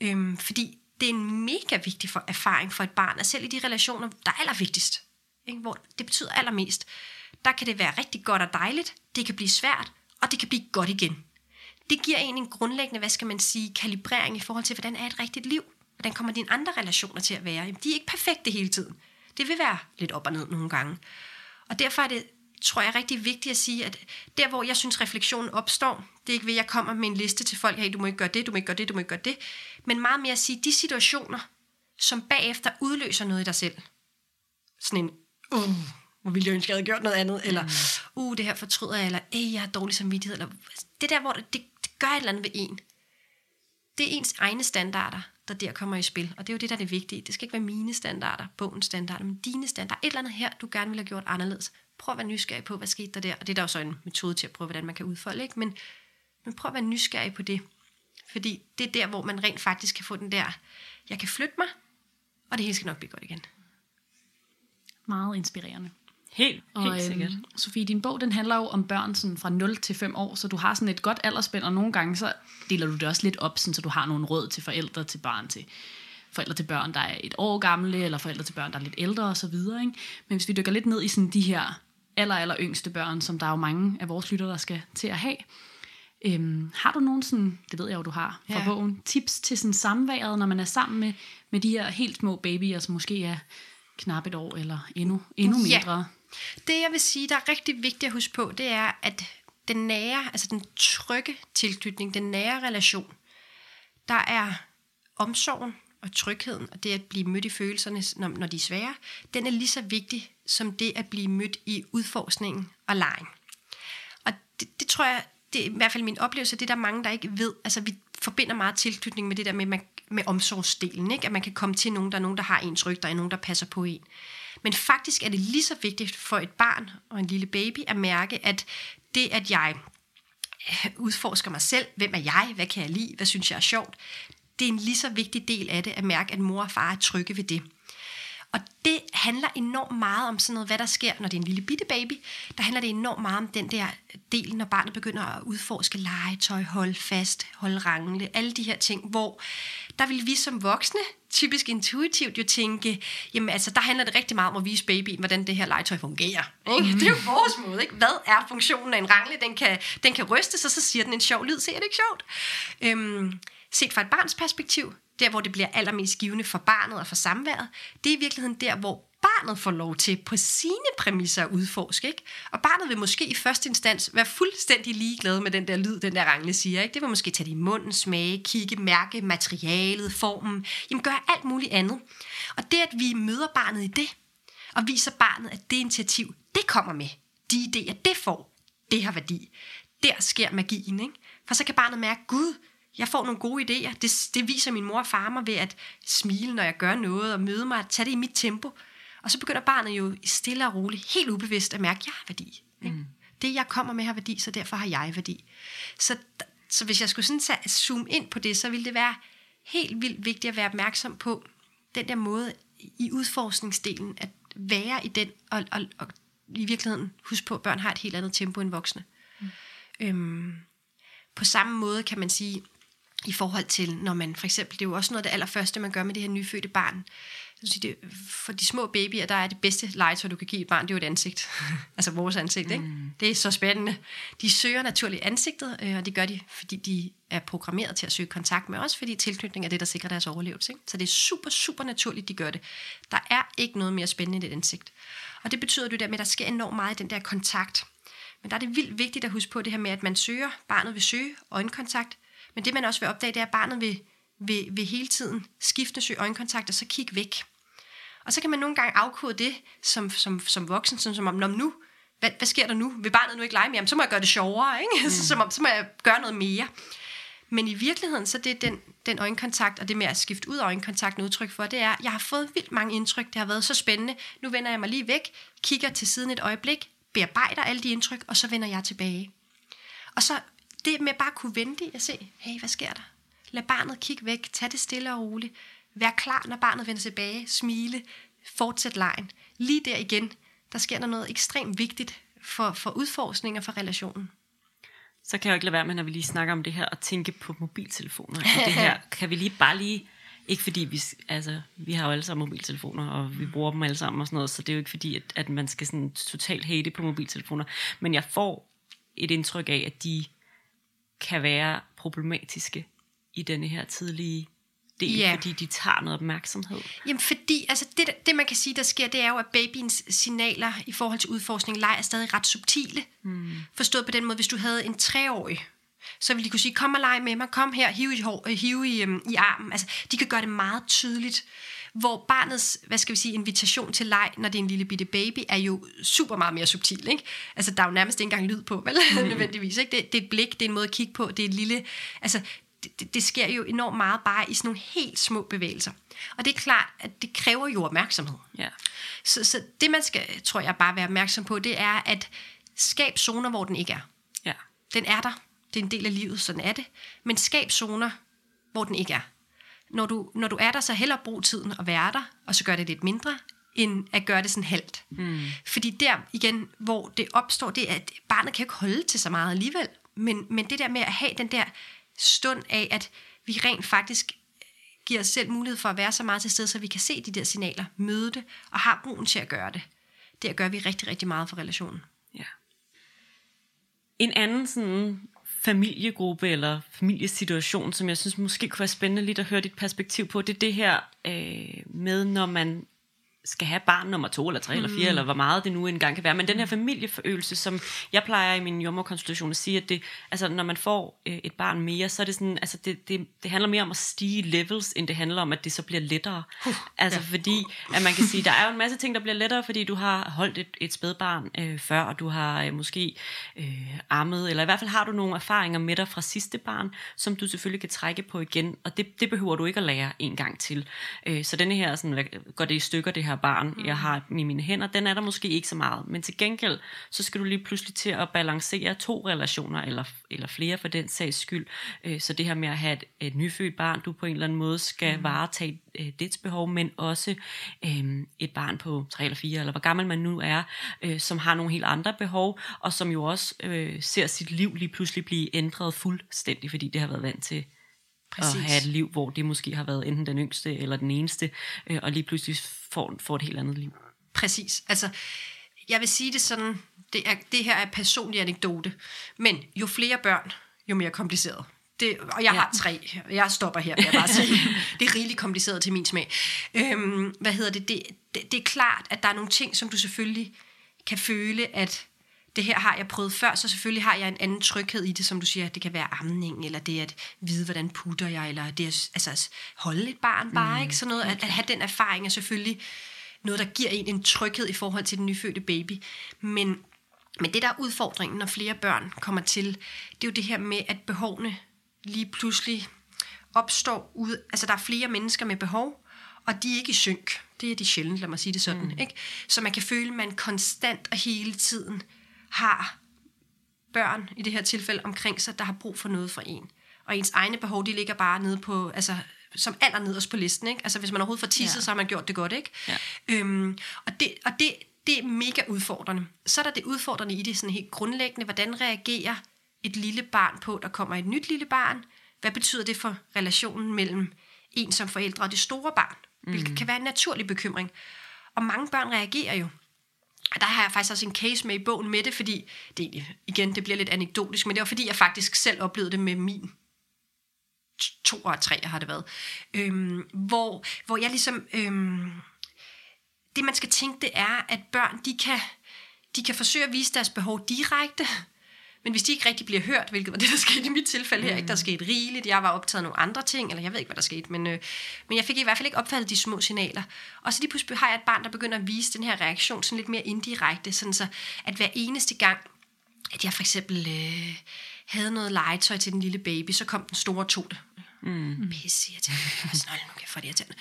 Øhm, fordi det er en mega vigtig for erfaring for et barn, at selv i de relationer, der er allervigtigst, ikke, hvor det betyder allermest, der kan det være rigtig godt og dejligt, det kan blive svært, og det kan blive godt igen. Det giver en en grundlæggende, hvad skal man sige, kalibrering i forhold til, hvordan er et rigtigt liv? Hvordan kommer dine andre relationer til at være? Jamen, de er ikke perfekte hele tiden. Det vil være lidt op og ned nogle gange. Og derfor er det, tror jeg, rigtig vigtigt at sige, at der, hvor jeg synes, refleksionen opstår, det er ikke ved, at jeg kommer med en liste til folk, hey, du må ikke gøre det, du må ikke gøre det, du må ikke gøre det, men meget mere at sige, de situationer, som bagefter udløser noget i dig selv. Sådan en, uh, hvor ville jeg ønske, jeg havde gjort noget andet, eller, uh, det her fortryder jeg, eller, øh, jeg har dårlig samvittighed, eller det der, hvor det, det, det gør et eller andet ved en. Det er ens egne standarder, der der kommer i spil, og det er jo det, der er det vigtige. Det skal ikke være mine standarder, bogens standarder, men dine standarder. Et eller andet her, du gerne ville have gjort anderledes. Prøv at være nysgerrig på, hvad skete der der, og det er der jo så en metode til at prøve, hvordan man kan udfolde, ikke? Men, men prøv at være nysgerrig på det, fordi det er der, hvor man rent faktisk kan få den der, jeg kan flytte mig, og det hele skal nok blive godt igen. Meget inspirerende. Helt, helt Og sikkert. øhm, Sofie, din bog den handler jo om børn sådan fra 0 til 5 år, så du har sådan et godt aldersspænd, og nogle gange så deler du det også lidt op, sådan, så du har nogle råd til forældre til barn, til forældre til børn, der er et år gamle, eller forældre til børn, der er lidt ældre osv. Ikke? Men hvis vi dykker lidt ned i sådan de her aller, aller yngste børn, som der er jo mange af vores lytter, der skal til at have, Øhm, har du nogen sådan, det ved jeg jo, du har fra Ja. bogen, tips til sådan samværet, når man er sammen med, med de her helt små babyer, som måske er knap et år eller endnu, endnu Ja. mindre? Det, jeg vil sige, der er rigtig vigtigt at huske på, det er, at den nære, altså den trygge tilknytning, den nære relation, der er omsorgen og trygheden, og det at blive mødt i følelserne, når, når de er svære, den er lige så vigtig som det at blive mødt i udforskningen og lejen. Og det, det tror jeg, det er i hvert fald min oplevelse, det er der mange, der ikke ved. Altså vi forbinder meget tilknytning med det der med, man, med omsorgsdelen, ikke? at man kan komme til nogen, der er nogen, der har ens ryg, der er nogen, der passer på en. Men faktisk er det lige så vigtigt for et barn og en lille baby at mærke, at det, at jeg udforsker mig selv, hvem er jeg, hvad kan jeg lide, hvad synes jeg er sjovt, det er en lige så vigtig del af det, at mærke, at mor og far er trygge ved det. Og det handler enormt meget om sådan noget, hvad der sker, når det er en lille bitte baby. Der handler det enormt meget om den der del, når barnet begynder at udforske legetøj, holde fast, holde rangle, alle de her ting, hvor der vil vi som voksne typisk intuitivt jo tænke, jamen altså, der handler det rigtig meget om at vise babyen, hvordan det her legetøj fungerer. Ikke? Mm. Det er jo vores måde, ikke? Hvad er funktionen af en rangle? Den kan, den kan rystes, og så siger den en sjov lyd. Ser det ikke sjovt? Øhm, set fra et barns perspektiv, der hvor det bliver allermest givende for barnet og for samværet, det er i virkeligheden der, hvor barnet får lov til på sine præmisser at udforske. Ikke? Og barnet vil måske i første instans være fuldstændig ligeglad med den der lyd, den der rangle siger. Ikke? Det vil måske tage det i munden, smage, kigge, mærke materialet, formen, jamen gøre alt muligt andet. Og det, at vi møder barnet i det, og viser barnet, at det initiativ, det kommer med, de idéer, det får, det har værdi. Der sker magien, ikke? For så kan barnet mærke, gud, jeg får nogle gode idéer. Det, det viser min mor og far mig ved at smile, når jeg gør noget, og møde mig, at tage det i mit tempo. Og så begynder barnet jo stille og roligt, helt ubevidst at mærke, at jeg har værdi. Ikke? Mm. Det, jeg kommer med, har værdi, så derfor har jeg værdi. Så, så hvis jeg skulle sådan tage, zoome ind på det, så ville det være helt vildt vigtigt at være opmærksom på den der måde i udforskningsdelen, at være i den, og, og, og i virkeligheden huske på, at børn har et helt andet tempo end voksne. Mm. Øhm, på samme måde kan man sige, i forhold til, når man for eksempel, det er jo også noget af det allerførste, man gør med det her nyfødte barn. Det, for de små babyer, der er det bedste legetøj, du kan give et barn, det er jo et ansigt. altså vores ansigt, ikke? Mm. Det er så spændende. De søger naturligt ansigtet, øh, og det gør de, fordi de er programmeret til at søge kontakt med os, fordi tilknytning er det, der sikrer deres overlevelse. Ikke? Så det er super, super naturligt, de gør det. Der er ikke noget mere spændende end et ansigt. Og det betyder det der med, at der sker enormt meget i den der kontakt. Men der er det vildt vigtigt at huske på det her med, at man søger, barnet vil søge øjenkontakt, men det man også vil opdage, det er, at barnet vil, vil, vil hele tiden skifte søge øjenkontakt, og så kigge væk. Og så kan man nogle gange afkode det som, som, som voksen, sådan som om, Nå, nu, hvad, hvad sker der nu? Vil barnet nu ikke lege mere? Jamen, så må jeg gøre det sjovere, ikke? Mm. så, så, så må jeg gøre noget mere. Men i virkeligheden, så det er den, den øjenkontakt, og det med at skifte ud af øjenkontakten udtryk for, det er, jeg har fået vildt mange indtryk, det har været så spændende. Nu vender jeg mig lige væk, kigger til siden et øjeblik, bearbejder alle de indtryk, og så vender jeg tilbage. Og så det med bare at kunne vente og se, hey, hvad sker der? Lad barnet kigge væk, tag det stille og roligt. Vær klar, når barnet vender tilbage, smile, fortsæt lejen. Lige der igen, der sker der noget ekstremt vigtigt for, for udforskning og for relationen. Så kan jeg jo ikke lade være med, når vi lige snakker om det her, at tænke på mobiltelefoner. det her kan vi lige bare lige ikke fordi vi, altså, vi har jo alle sammen mobiltelefoner, og vi bruger dem alle sammen og sådan noget, så det er jo ikke fordi, at, at man skal sådan totalt hate på mobiltelefoner. Men jeg får et indtryk af, at de kan være problematiske i denne her tidlige del, ja. fordi de tager noget opmærksomhed? Jamen fordi, altså det, det man kan sige, der sker, det er jo, at babyens signaler i forhold til udforskning leg er stadig ret subtile. Mm. Forstået på den måde, hvis du havde en treårig, så ville de kunne sige, kom og lege med mig, kom her, hiv i, hår, øh, hiv i, um, i armen. Altså, de kan gøre det meget tydeligt. Hvor barnets, hvad skal vi sige, invitation til leg, når det er en lille bitte baby, er jo super meget mere subtil. Ikke? Altså, der er jo nærmest ikke engang lyd på, vel? Mm. Nødvendigvis. Ikke? Det, det er et blik, det er en måde at kigge på, det er et lille... Altså, det, det, det sker jo enormt meget bare i sådan nogle helt små bevægelser. Og det er klart, at det kræver jo opmærksomhed. Ja. Så, så det, man skal, tror jeg, bare være opmærksom på, det er at skab zoner, hvor den ikke er. Ja. Den er der. Det er en del af livet, sådan er det. Men skab zoner, hvor den ikke er. Når du, når du er der, så hellere brug tiden at være der, og så gør det lidt mindre, end at gøre det sådan halvt. Mm. Fordi der igen, hvor det opstår, det er, at barnet kan jo ikke holde til så meget alligevel. Men, men det der med at have den der stund af, at vi rent faktisk giver os selv mulighed for at være så meget til stede, så vi kan se de der signaler, møde det, og har brugen til at gøre det. Det gør vi rigtig, rigtig meget for relationen. Ja. En anden sådan familiegruppe eller familiesituation, som jeg synes måske kunne være spændende lidt at høre dit perspektiv på, det er det her øh, med, når man skal have barn nummer to, eller tre, mm. eller fire, eller hvor meget det nu engang kan være. Men den her familieforøgelse, som jeg plejer i min jommerkonstitution at sige, at det, altså, når man får øh, et barn mere, så er det sådan, altså det, det, det handler mere om at stige levels, end det handler om, at det så bliver lettere. Uh, altså ja. fordi, at man kan sige, der er jo en masse ting, der bliver lettere, fordi du har holdt et, et spædbarn øh, før, og du har øh, måske øh, ammet, eller i hvert fald har du nogle erfaringer med dig fra sidste barn, som du selvfølgelig kan trække på igen, og det, det behøver du ikke at lære en gang til. Øh, så denne her, sådan, går det i stykker, det her barn, mm. jeg har i mine hænder, den er der måske ikke så meget. Men til gengæld, så skal du lige pludselig til at balancere to relationer, eller, eller flere for den sags skyld. Øh, så det her med at have et, et nyfødt barn, du på en eller anden måde skal mm. varetage øh, dets behov, men også øh, et barn på tre eller fire, eller hvor gammel man nu er, øh, som har nogle helt andre behov, og som jo også øh, ser sit liv lige pludselig blive ændret fuldstændig, fordi det har været vant til Præcis. at have et liv, hvor det måske har været enten den yngste eller den eneste, øh, og lige pludselig får, får et helt andet liv. Præcis. Altså, jeg vil sige det sådan, det, er, det her er personlig anekdote, men jo flere børn, jo mere kompliceret. Det, og jeg ja. har tre. Jeg stopper her, vil jeg bare sige. det er rigeligt kompliceret til min smag. Øhm, hvad hedder det? Det, det? Det er klart, at der er nogle ting, som du selvfølgelig kan føle, at det her har jeg prøvet før, så selvfølgelig har jeg en anden tryghed i det, som du siger, det kan være amning, eller det at vide, hvordan putter jeg, eller det at altså, holde et barn bare, mm. ikke? Sådan noget, at, at have den erfaring er selvfølgelig noget, der giver en en tryghed i forhold til den nyfødte baby. Men, men det, der er udfordringen, når flere børn kommer til, det er jo det her med, at behovene lige pludselig opstår ud, altså der er flere mennesker med behov, og de er ikke i synk. Det er de sjældent, lad mig sige det sådan. Mm. Ikke? Så man kan føle, at man konstant og hele tiden har børn, i det her tilfælde, omkring sig, der har brug for noget fra en. Og ens egne behov, de ligger bare nede på, altså som allernederst på listen. Ikke? Altså hvis man overhovedet får tisset, ja. så har man gjort det godt. ikke. Ja. Øhm, og det, og det, det er mega udfordrende. Så er der det udfordrende i det sådan helt grundlæggende. Hvordan reagerer et lille barn på, der kommer et nyt lille barn? Hvad betyder det for relationen mellem en som forældre og det store barn? Hvilket mm. kan være en naturlig bekymring. Og mange børn reagerer jo og der har jeg faktisk også en case med i bogen med det, fordi, det, igen, det bliver lidt anekdotisk, men det var fordi, jeg faktisk selv oplevede det med min to og tre har det været, øhm, hvor, hvor jeg ligesom, øhm, det man skal tænke, det er, at børn, de kan, de kan forsøge at vise deres behov direkte, men hvis de ikke rigtig bliver hørt, hvilket var det, der skete i mit tilfælde her, mm. ikke? der skete rigeligt, jeg var optaget af nogle andre ting, eller jeg ved ikke, hvad der skete, men, øh, men jeg fik i hvert fald ikke opfattet de små signaler. Og så lige pludselig har jeg et barn, der begynder at vise den her reaktion sådan lidt mere indirekte, sådan så, at hver eneste gang, at jeg for eksempel øh, havde noget legetøj til den lille baby, så kom den store to det. Mm. Pisse irriterende. Altså, nu kan jeg få det irriterende.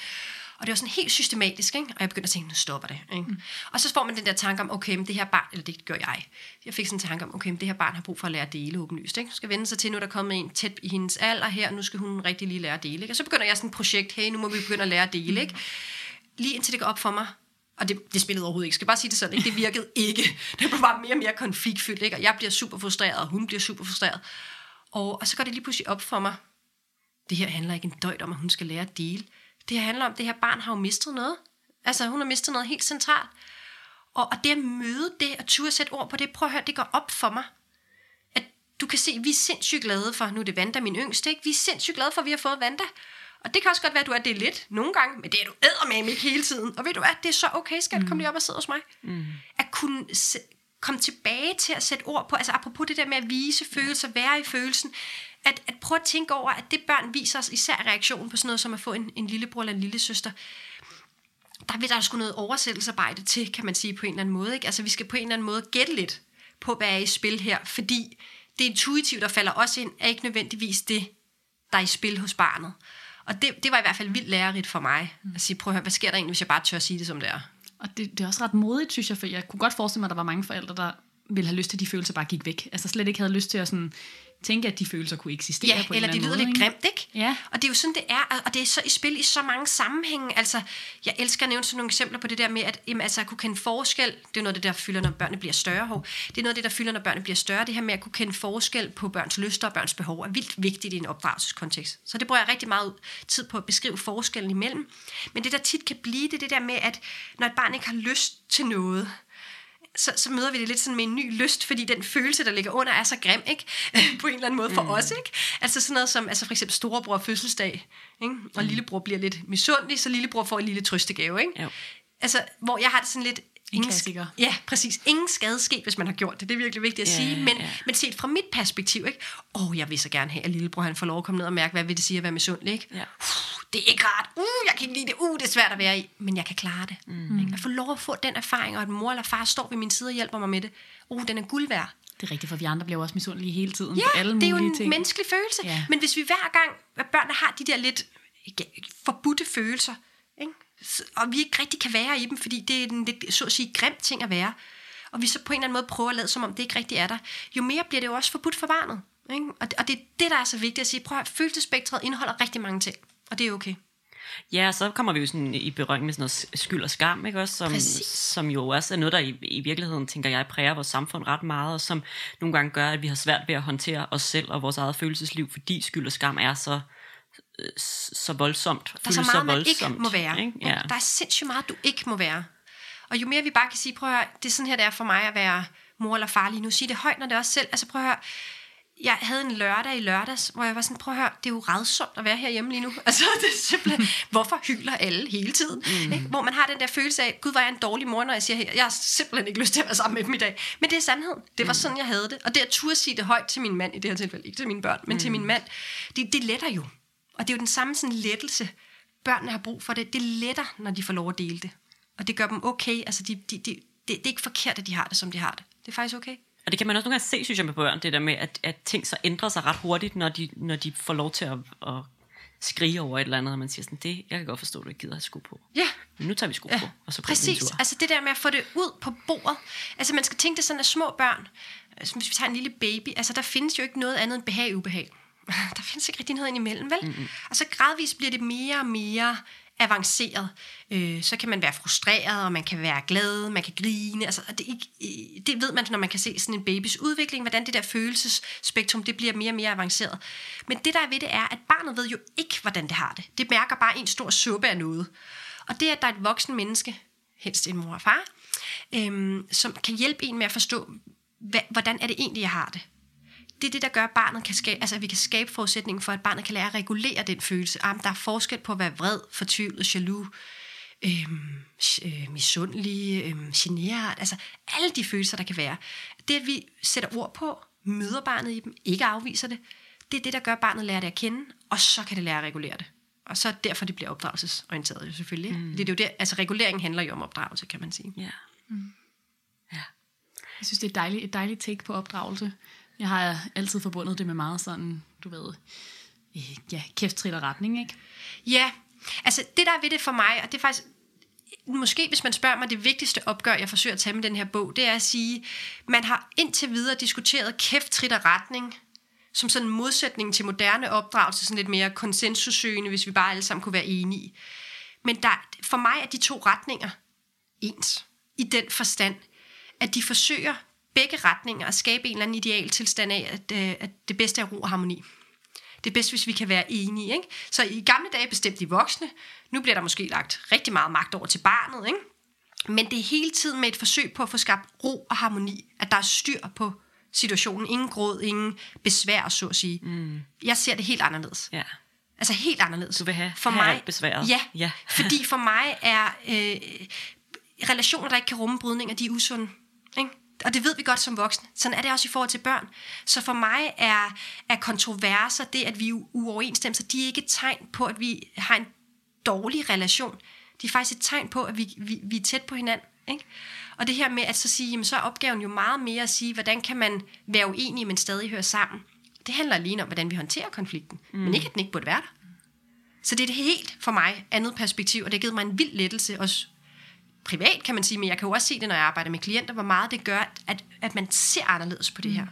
Og det var sådan helt systematisk, ikke? og jeg begyndte at tænke, nu stopper det. Ikke? Mm. Og så får man den der tanke om, okay, men det her barn, eller det gør jeg, jeg fik sådan en tanke om, okay, men det her barn har brug for at lære at dele åbenlyst. Ikke? Skal vende sig til, nu er der kommet en tæt i hendes alder her, og nu skal hun rigtig lige lære at dele. Ikke? Og så begynder jeg sådan et projekt, hey, nu må vi begynde at lære at dele. Ikke? Lige indtil det går op for mig, og det, det spillede overhovedet ikke. Jeg skal bare sige det sådan, ikke? det virkede ikke. Det blev bare mere og mere konfliktfyldt, ikke? og jeg bliver super frustreret, og hun bliver super frustreret. Og, og så går det lige pludselig op for mig, det her handler ikke en døjt om, at hun skal lære at dele. Det her handler om, at det her barn har jo mistet noget. Altså, hun har mistet noget helt centralt. Og, og det at møde det, at turde sætte ord på det, prøv at høre, det går op for mig. At du kan se, at vi er sindssygt glade for, nu er det Vanda, min yngste, ikke? vi er sindssygt glade for, at vi har fået Vanda. Og det kan også godt være, at du er det lidt nogle gange, men det er du med ikke hele tiden. Og ved du hvad, det er så okay, skal mm. komme lige op og sidde hos mig. Mm. At kunne komme tilbage til at sætte ord på, altså apropos det der med at vise følelser, være i følelsen, at, at prøve at tænke over, at det børn viser os, især reaktionen på sådan noget som at få en, en lillebror eller en lille søster, der vil der sgu noget oversættelsesarbejde til, kan man sige på en eller anden måde. Ikke? Altså vi skal på en eller anden måde gætte lidt på, hvad er i spil her, fordi det intuitive, der falder også ind, er ikke nødvendigvis det, der er i spil hos barnet. Og det, det var i hvert fald vildt lærerigt for mig, at sige, prøv at høre, hvad sker der egentlig, hvis jeg bare tør at sige det, som det er? Og det, det er også ret modigt, synes jeg, for jeg kunne godt forestille mig, at der var mange forældre, der ville have lyst til, at de følelser bare gik væk. Altså slet ikke havde lyst til at sådan tænke, at de følelser kunne eksistere ja, på en eller, eller det lyder måde, lidt grimt, ikke? Ja. Og det er jo sådan, det er, og det er så i spil i så mange sammenhænge. Altså, jeg elsker at nævne sådan nogle eksempler på det der med, at jamen, altså, at kunne kende forskel, det er noget af det, der fylder, når børnene bliver større. Hov. Det er noget af det, der fylder, når børnene bliver større. Det her med at kunne kende forskel på børns lyster og børns behov er vildt vigtigt i en opdragelseskontekst. Så det bruger jeg rigtig meget tid på at beskrive forskellen imellem. Men det, der tit kan blive, det er det der med, at når et barn ikke har lyst til noget, så, så møder vi det lidt sådan med en ny lyst, fordi den følelse, der ligger under, er så grim, ikke? på en eller anden måde for mm. os, ikke? Altså sådan noget som, altså for eksempel storebror fødselsdag, ikke? og mm. lillebror bliver lidt misundelig, så lillebror får en lille trøstegave, ikke? Jo. Altså, hvor jeg har det sådan lidt... ingen klassiker. Ja, præcis. Ingen skade sket, hvis man har gjort det. Det er virkelig vigtigt at Ja, sige. Men, ja. men set fra mit perspektiv, ikke? Åh, oh, jeg vil så gerne have, at lillebror han får lov at komme ned og mærke, hvad vil det sige at være misundelig, ikke? Ja. Det er ikke rart. Uh, jeg kan ikke lide det. Uh, det er svært at være i. Men jeg kan klare det. Mm. Ikke? At få lov at få den erfaring, og at mor eller far står ved min side og hjælper mig med det. Uh, den er guld værd. Det er rigtigt, for vi andre bliver også misundelige hele tiden Ja, på alle det er jo mulige en ting. menneskelig følelse. Ja. Men hvis vi hver gang, at børnene har de der lidt ja, forbudte følelser, ikke? Og vi ikke rigtig kan være i dem, fordi det er en lidt, så at sige, grim ting at være, og vi så på en eller anden måde prøver at lade, som om det ikke rigtig er der, jo mere bliver det jo også forbudt for barnet. Ikke? Og, det, og det er det, der er så vigtigt at sige. Prøv at høre, følelsesspektret indeholder rigtig mange ting, og det er okay. Ja, så kommer vi jo sådan i berøring med sådan noget skyld og skam, ikke også? Som, Præcis. som jo også er noget, der i, i virkeligheden, tænker jeg, præger vores samfund ret meget, og som nogle gange gør, at vi har svært ved at håndtere os selv og vores eget følelsesliv, fordi skyld og skam er så, øh, så voldsomt. Der er så meget, man ikke voldsomt, må være. Ikke? Ja. Der er sindssygt meget, du ikke må være. Og jo mere vi bare kan sige, prøv at høre, det er sådan her, det er for mig at være mor eller far lige nu. Sige det højt, når det er også selv. Altså prøv at høre, jeg havde en lørdag i lørdags, hvor jeg var sådan, prøv at høre, det er jo redsomt at være herhjemme lige nu. Altså, det er simpelthen, hvorfor hylder alle hele tiden? Mm. Ikke? Hvor man har den der følelse af, gud, er jeg en dårlig mor, når jeg siger, jeg har simpelthen ikke lyst til at være sammen med dem i dag. Men det er sandheden. Det var sådan, jeg havde det. Og det at turde sige det højt til min mand, i det her tilfælde, ikke til mine børn, men mm. til min mand, det, det letter jo. Og det er jo den samme sådan lettelse, børnene har brug for det. Det letter, når de får lov at dele det. Og det gør dem okay. Altså, de, de, de, det, det er ikke forkert, at de har det, som de har det. Det er faktisk okay. Og det kan man også nogle gange se, synes jeg, med børn, det der med, at, at ting så ændrer sig ret hurtigt, når de, når de får lov til at, at skrige over et eller andet, og man siger sådan, det, jeg kan godt forstå, at du ikke gider have sko på. Ja, Men nu tager vi sko på, og så en Præcis, tur. altså det der med at få det ud på bordet. Altså man skal tænke det sådan, at små børn, altså hvis vi tager en lille baby, altså der findes jo ikke noget andet end behag og ubehag. Der findes ikke rigtig noget ind imellem, vel? Mm-hmm. Og så gradvist bliver det mere og mere avanceret. Øh, så kan man være frustreret, og man kan være glad, man kan grine. Altså, det, øh, det ved man, når man kan se sådan en babys udvikling, hvordan det der følelsesspektrum, det bliver mere og mere avanceret. Men det der er ved det er, at barnet ved jo ikke, hvordan det har det. Det mærker bare en stor suppe af noget. Og det, at der er et voksen menneske, helst en mor og far, øhm, som kan hjælpe en med at forstå, hvad, hvordan er det egentlig, jeg har det. Det er det, der gør, at barnet kan skabe, altså, at vi kan skabe forudsætningen for, at barnet kan lære at regulere den følelse. Ah, der er forskel på at være vred, fortvivlet, jaloux, øhm, øh, misundelig, øhm, generet, altså alle de følelser, der kan være. Det, at vi sætter ord på, møder barnet i dem, ikke afviser det, det er det, der gør, at barnet lærer det at kende, og så kan det lære at regulere det. Og så er det derfor, det bliver opdragelsesorienteret jo selvfølgelig. Mm. Det er jo det, altså regulering handler jo om opdragelse, kan man sige. Ja. Jeg synes, det er et dejligt, et dejligt take på opdragelse. Jeg har altid forbundet det med meget sådan, du ved, øh, ja, kæft, trit og retning, ikke? Ja, altså det der er ved det for mig, og det er faktisk, måske hvis man spørger mig, det vigtigste opgør, jeg forsøger at tage med den her bog, det er at sige, man har indtil videre diskuteret kæft, trit og retning, som sådan en modsætning til moderne opdragelse, sådan lidt mere konsensussøgende, hvis vi bare alle sammen kunne være enige. Men der, for mig er de to retninger ens, i den forstand, at de forsøger begge retninger at skabe en eller anden ideal tilstand af, at, øh, at det bedste er ro og harmoni. Det er bedst, hvis vi kan være enige. Ikke? Så i gamle dage bestemte de voksne. Nu bliver der måske lagt rigtig meget magt over til barnet. Ikke? Men det er hele tiden med et forsøg på at få skabt ro og harmoni. At der er styr på situationen. Ingen gråd, ingen besvær, så at sige. Mm. Jeg ser det helt anderledes. ja. Altså helt anderledes. Du vil have- for have mig, besværet. Ja, Ja. fordi for mig er øh, relationer, der ikke kan rumme brydninger, de er usunde. Og det ved vi godt som voksne. Sådan er det også i forhold til børn. Så for mig er, er kontroverser, det at vi er uoverensstemmelser, de er ikke et tegn på, at vi har en dårlig relation. De er faktisk et tegn på, at vi, vi, vi er tæt på hinanden. Ikke? Og det her med at så sige, jamen, så er opgaven jo meget mere at sige, hvordan kan man være uenige, men stadig høre sammen. Det handler alene om, hvordan vi håndterer konflikten, mm. men ikke, at den ikke burde være der. Så det er et helt for mig andet perspektiv, og det har givet mig en vild lettelse, også privat kan man sige, men jeg kan jo også se det, når jeg arbejder med klienter, hvor meget det gør, at, at man ser anderledes på det her.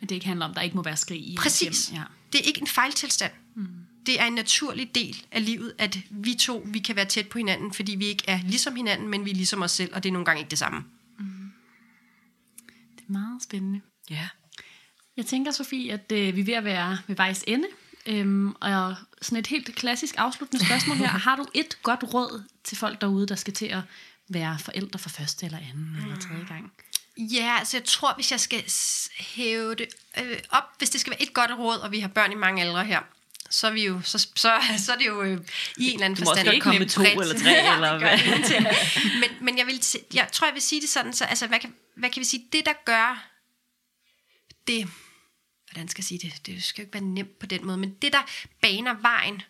At det ikke handler om, at der ikke må være skrig i Præcis. hjem. Ja. Det er ikke en fejltilstand. Mm. Det er en naturlig del af livet, at vi to vi kan være tæt på hinanden, fordi vi ikke er ligesom hinanden, men vi er ligesom os selv, og det er nogle gange ikke det samme. Det er meget spændende. Ja. Jeg tænker, Sofie, at øh, vi er ved at være ved vejs ende. Øhm, og sådan et helt klassisk afsluttende spørgsmål her. Har du et godt råd til folk derude, der skal til at være forældre for første eller anden eller tredje gang? Ja, altså jeg tror, hvis jeg skal hæve det øh, op, hvis det skal være et godt råd, og vi har børn i mange aldre her, så er vi jo, så, så, så er det jo øh, i en eller anden Du forstand godt komme med to bredt. eller tre, Ja, eller hvad? men, men jeg, vil, jeg tror, jeg vil sige det sådan, så, altså, hvad, kan, hvad kan vi sige, det der gør det, hvordan skal jeg sige det, det skal jo ikke være nemt på den måde, men det der baner vejen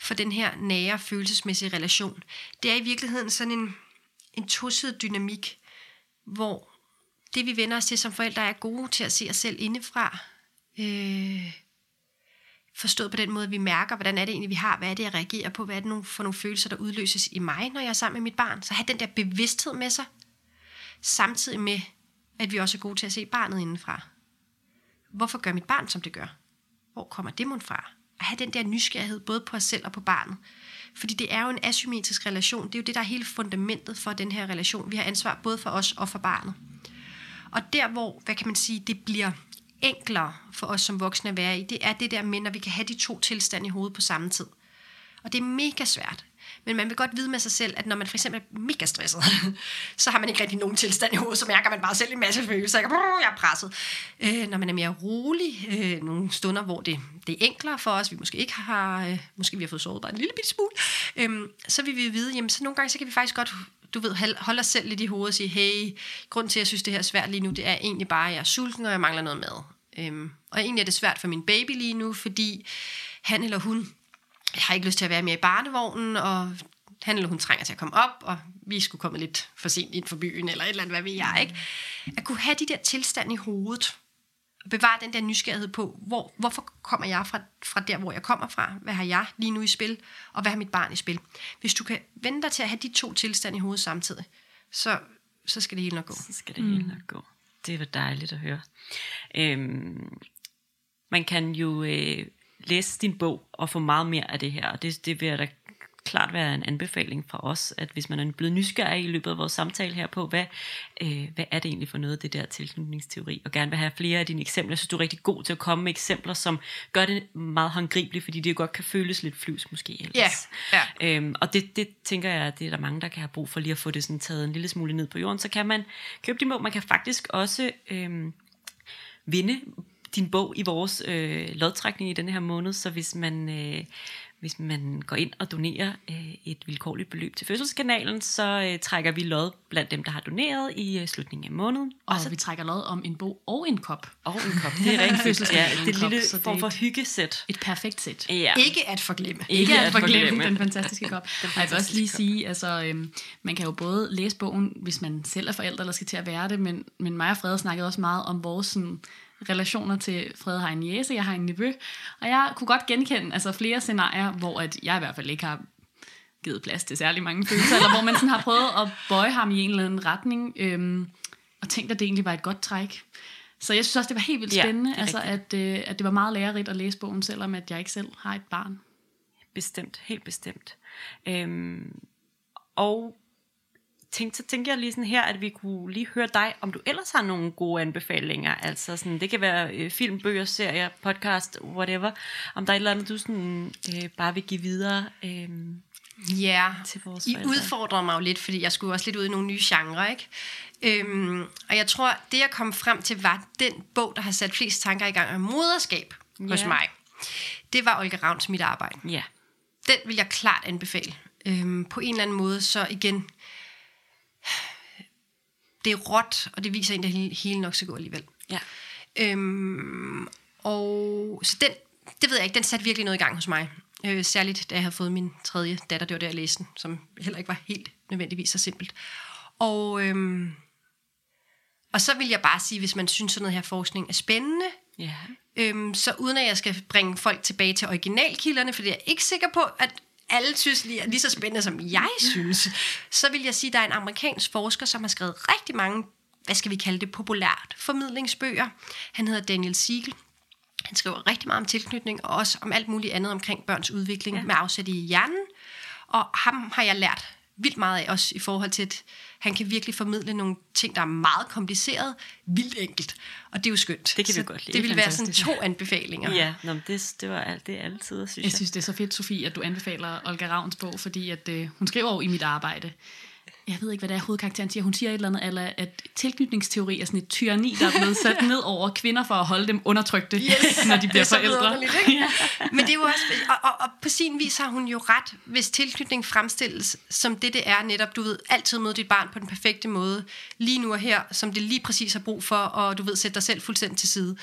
for den her nære følelsesmæssige relation, det er i virkeligheden sådan en, en tosidig dynamik, hvor det vi vender os til som forældre er gode til at se os selv indefra, øh, forstået på den måde, at vi mærker, hvordan er det egentlig, vi har, hvad er det, jeg reagerer på, hvad er det for nogle følelser, der udløses i mig, når jeg er sammen med mit barn. Så have den der bevidsthed med sig, samtidig med, at vi også er gode til at se barnet indenfra. Hvorfor gør mit barn, som det gør? Hvor kommer det mon fra? At have den der nysgerrighed, både på os selv og på barnet. Fordi det er jo en asymmetrisk relation. Det er jo det, der er hele fundamentet for den her relation. Vi har ansvar både for os og for barnet. Og der, hvor, hvad kan man sige, det bliver enklere for os som voksne at være i, det er det der med, når vi kan have de to tilstande i hovedet på samme tid. Og det er mega svært. Men man vil godt vide med sig selv, at når man for eksempel er mega stresset, så har man ikke rigtig nogen tilstand i hovedet, så mærker man bare selv en masse følelser. Jeg, jeg er presset. Øh, når man er mere rolig, øh, nogle stunder, hvor det, det er enklere for os, vi måske ikke har, øh, måske vi har fået sovet bare en lille bitte smule, øh, så vil vi vide, jamen så nogle gange, så kan vi faktisk godt du ved, holde os selv lidt i hovedet og sige, hey, grunden til, at jeg synes, det her er svært lige nu, det er egentlig bare, at jeg er sulten, og jeg mangler noget mad. Øhm, og egentlig er det svært for min baby lige nu, fordi han eller hun jeg har ikke lyst til at være mere i barnevognen, og han eller hun trænger til at komme op, og vi skulle komme lidt for sent ind for byen, eller et eller andet, hvad ved jeg, ikke? At kunne have de der tilstand i hovedet, og bevare den der nysgerrighed på, hvor, hvorfor kommer jeg fra, fra der, hvor jeg kommer fra? Hvad har jeg lige nu i spil? Og hvad har mit barn i spil? Hvis du kan vente dig til at have de to tilstande i hovedet samtidig, så, så skal det hele nok gå. så skal det hele nok gå. Det var dejligt at høre. Øhm, man kan jo øh, læse din bog og få meget mere af det her, og det, det vil da klart være en anbefaling fra os, at hvis man er blevet nysgerrig i løbet af vores samtale her på, hvad, øh, hvad er det egentlig for noget, det der tilknytningsteori, og gerne vil have flere af dine eksempler. Jeg synes, du er rigtig god til at komme med eksempler, som gør det meget håndgribeligt, fordi det jo godt kan føles lidt flyvsk måske ellers. Ja, Øhm, og det, det tænker jeg, det er der mange, der kan have brug for lige at få det sådan taget en lille smule ned på jorden. Så kan man købe din bog. Man kan faktisk også øhm, vinde din bog i vores øh, lodtrækning i denne her måned. Så hvis man, øh, hvis man går ind og donerer øh, et vilkårligt beløb til fødselskanalen, så øh, trækker vi lod blandt dem, der har doneret i øh, slutningen af måneden. Og så vi trækker lod om en bog og en kop. Og en kop. Det er rigtig Fødselsdagen ja, og en det er kop, et lille er form for hyggesæt. Et perfekt sæt. Ja. Ikke at forglemme. Ikke at forglemme forglemme. den fantastiske kop. Og jeg vil også lige fantastiske sige, altså, øhm, man kan jo både læse bogen, hvis man selv er forældre eller skal til at være det, men, men mig og Frede snakkede også meget om vores sådan, relationer til Frede har en jæse, jeg har en nevø, og jeg kunne godt genkende altså, flere scenarier, hvor at jeg i hvert fald ikke har givet plads til særlig mange følelser, eller hvor man sådan har prøvet at bøje ham i en eller anden retning, øhm, og tænkt, at det egentlig var et godt træk. Så jeg synes også, det var helt vildt Ja, spændende, er altså, at, øh, at det var meget lærerigt at læse bogen, selvom at jeg ikke selv har et barn. Bestemt, helt bestemt. Øhm, og tænk, så tænker jeg lige sådan her, at vi kunne lige høre dig, om du ellers har nogle gode anbefalinger. Altså sådan, det kan være øh, film, bøger, serier, podcast, whatever. Om der er et eller andet, du sådan, øh, bare vil give videre. Øh, Ja, til vores I forældre. udfordrer mig jo lidt, fordi jeg skulle også lidt ud i nogle nye genrer, ikke? Øhm, og jeg tror, det jeg kom frem til, var den bog, der har sat flest tanker i gang om moderskab hos Ja. mig. Det var Olga Ravns Mit Arbejde. ja, Den vil jeg klart anbefale. Øhm, på en eller anden måde, så igen, det er råt, og det viser en, at hele, nok så gå alligevel. ja. Øhm, og så den, det ved jeg ikke, den satte virkelig noget i gang hos mig. Øh, særligt da jeg havde fået min tredje datter, det var der jeg læste den, som heller ikke var helt nødvendigvis så simpelt. Og, øhm, og så vil jeg bare sige, hvis man synes sådan noget her forskning er spændende, ja. øhm, så uden at jeg skal bringe folk tilbage til originalkilderne, for det er jeg ikke sikker på, at alle synes lige er lige så spændende, som jeg synes, så vil jeg sige, at der er en amerikansk forsker, som har skrevet rigtig mange, hvad skal vi kalde det, populært formidlingsbøger. Han hedder Daniel Siegel. Han skriver rigtig meget om tilknytning, og også om alt muligt andet omkring børns udvikling ja. med afsæt i hjernen. Og ham har jeg lært vildt meget af, også i forhold til, at han kan virkelig formidle nogle ting, der er meget kompliceret, vildt enkelt. Og det er jo skønt. Det kan vi Så godt lide. Det vil være sådan to anbefalinger. Ja, nå, men det, det var alt, det er altid, synes jeg. Jeg synes, det er så fedt, Sofie, at du anbefaler Olga Ravns bog, fordi at, øh, hun skriver jo i mit arbejde. Jeg ved ikke, hvad det er, hovedkarakteren siger. Hun siger et eller andet, eller at tilknytningsteori er sådan et tyranni, der er blevet sat ned over kvinder for at holde dem undertrykte, yes, når de bliver det er forældre. Ikke? Men det er jo også, og, og, og på sin vis har hun jo ret, hvis tilknytning fremstilles som det, det er netop, du ved, altid møde dit barn på den perfekte måde, lige nu og her, som det lige præcis har brug for, og du ved, sætte dig selv fuldstændig til side.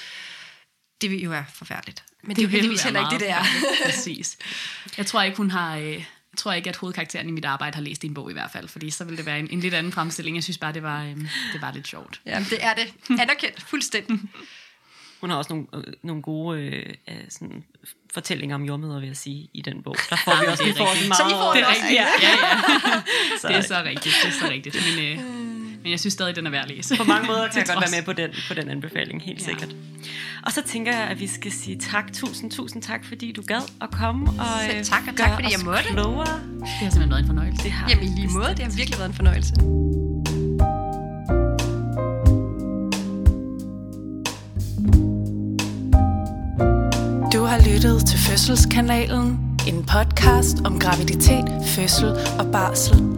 Det vil jo være forfærdeligt. Men det, det er jo heldigvis heller ikke det, det er. Præcis. Jeg tror ikke, hun har... Øh, tror ikke, at hovedkarakteren i mit arbejde har læst din bog i hvert fald, fordi så ville det være en, en lidt anden fremstilling. Jeg synes bare, det var, øhm, det var lidt sjovt. Ja, det er det. Anerkendt. Fuldstændig. Hun har også nogle, øh, nogle gode øh, sådan, fortællinger om jordmøder, vil jeg sige, i den bog. Der får vi også, vi får meget. Så I får det er rigtigt. Ja, ja, ja. det er så rigtigt. Det er så rigtigt. Men, øh, men jeg synes stadig, den er værd at læse. På mange måder kan jeg godt være med på den, på den anbefaling, helt ja. sikkert. Og så tænker jeg, at vi skal sige tak. Tusind, tusind tak, fordi du gad at komme og Selv tak, og tak, fordi jeg måtte. Klogere. Det har simpelthen været en fornøjelse. Det har Jamen i lige måde, det har virkelig været en fornøjelse. Du har lyttet til Fødselskanalen, en podcast om graviditet, fødsel og barsel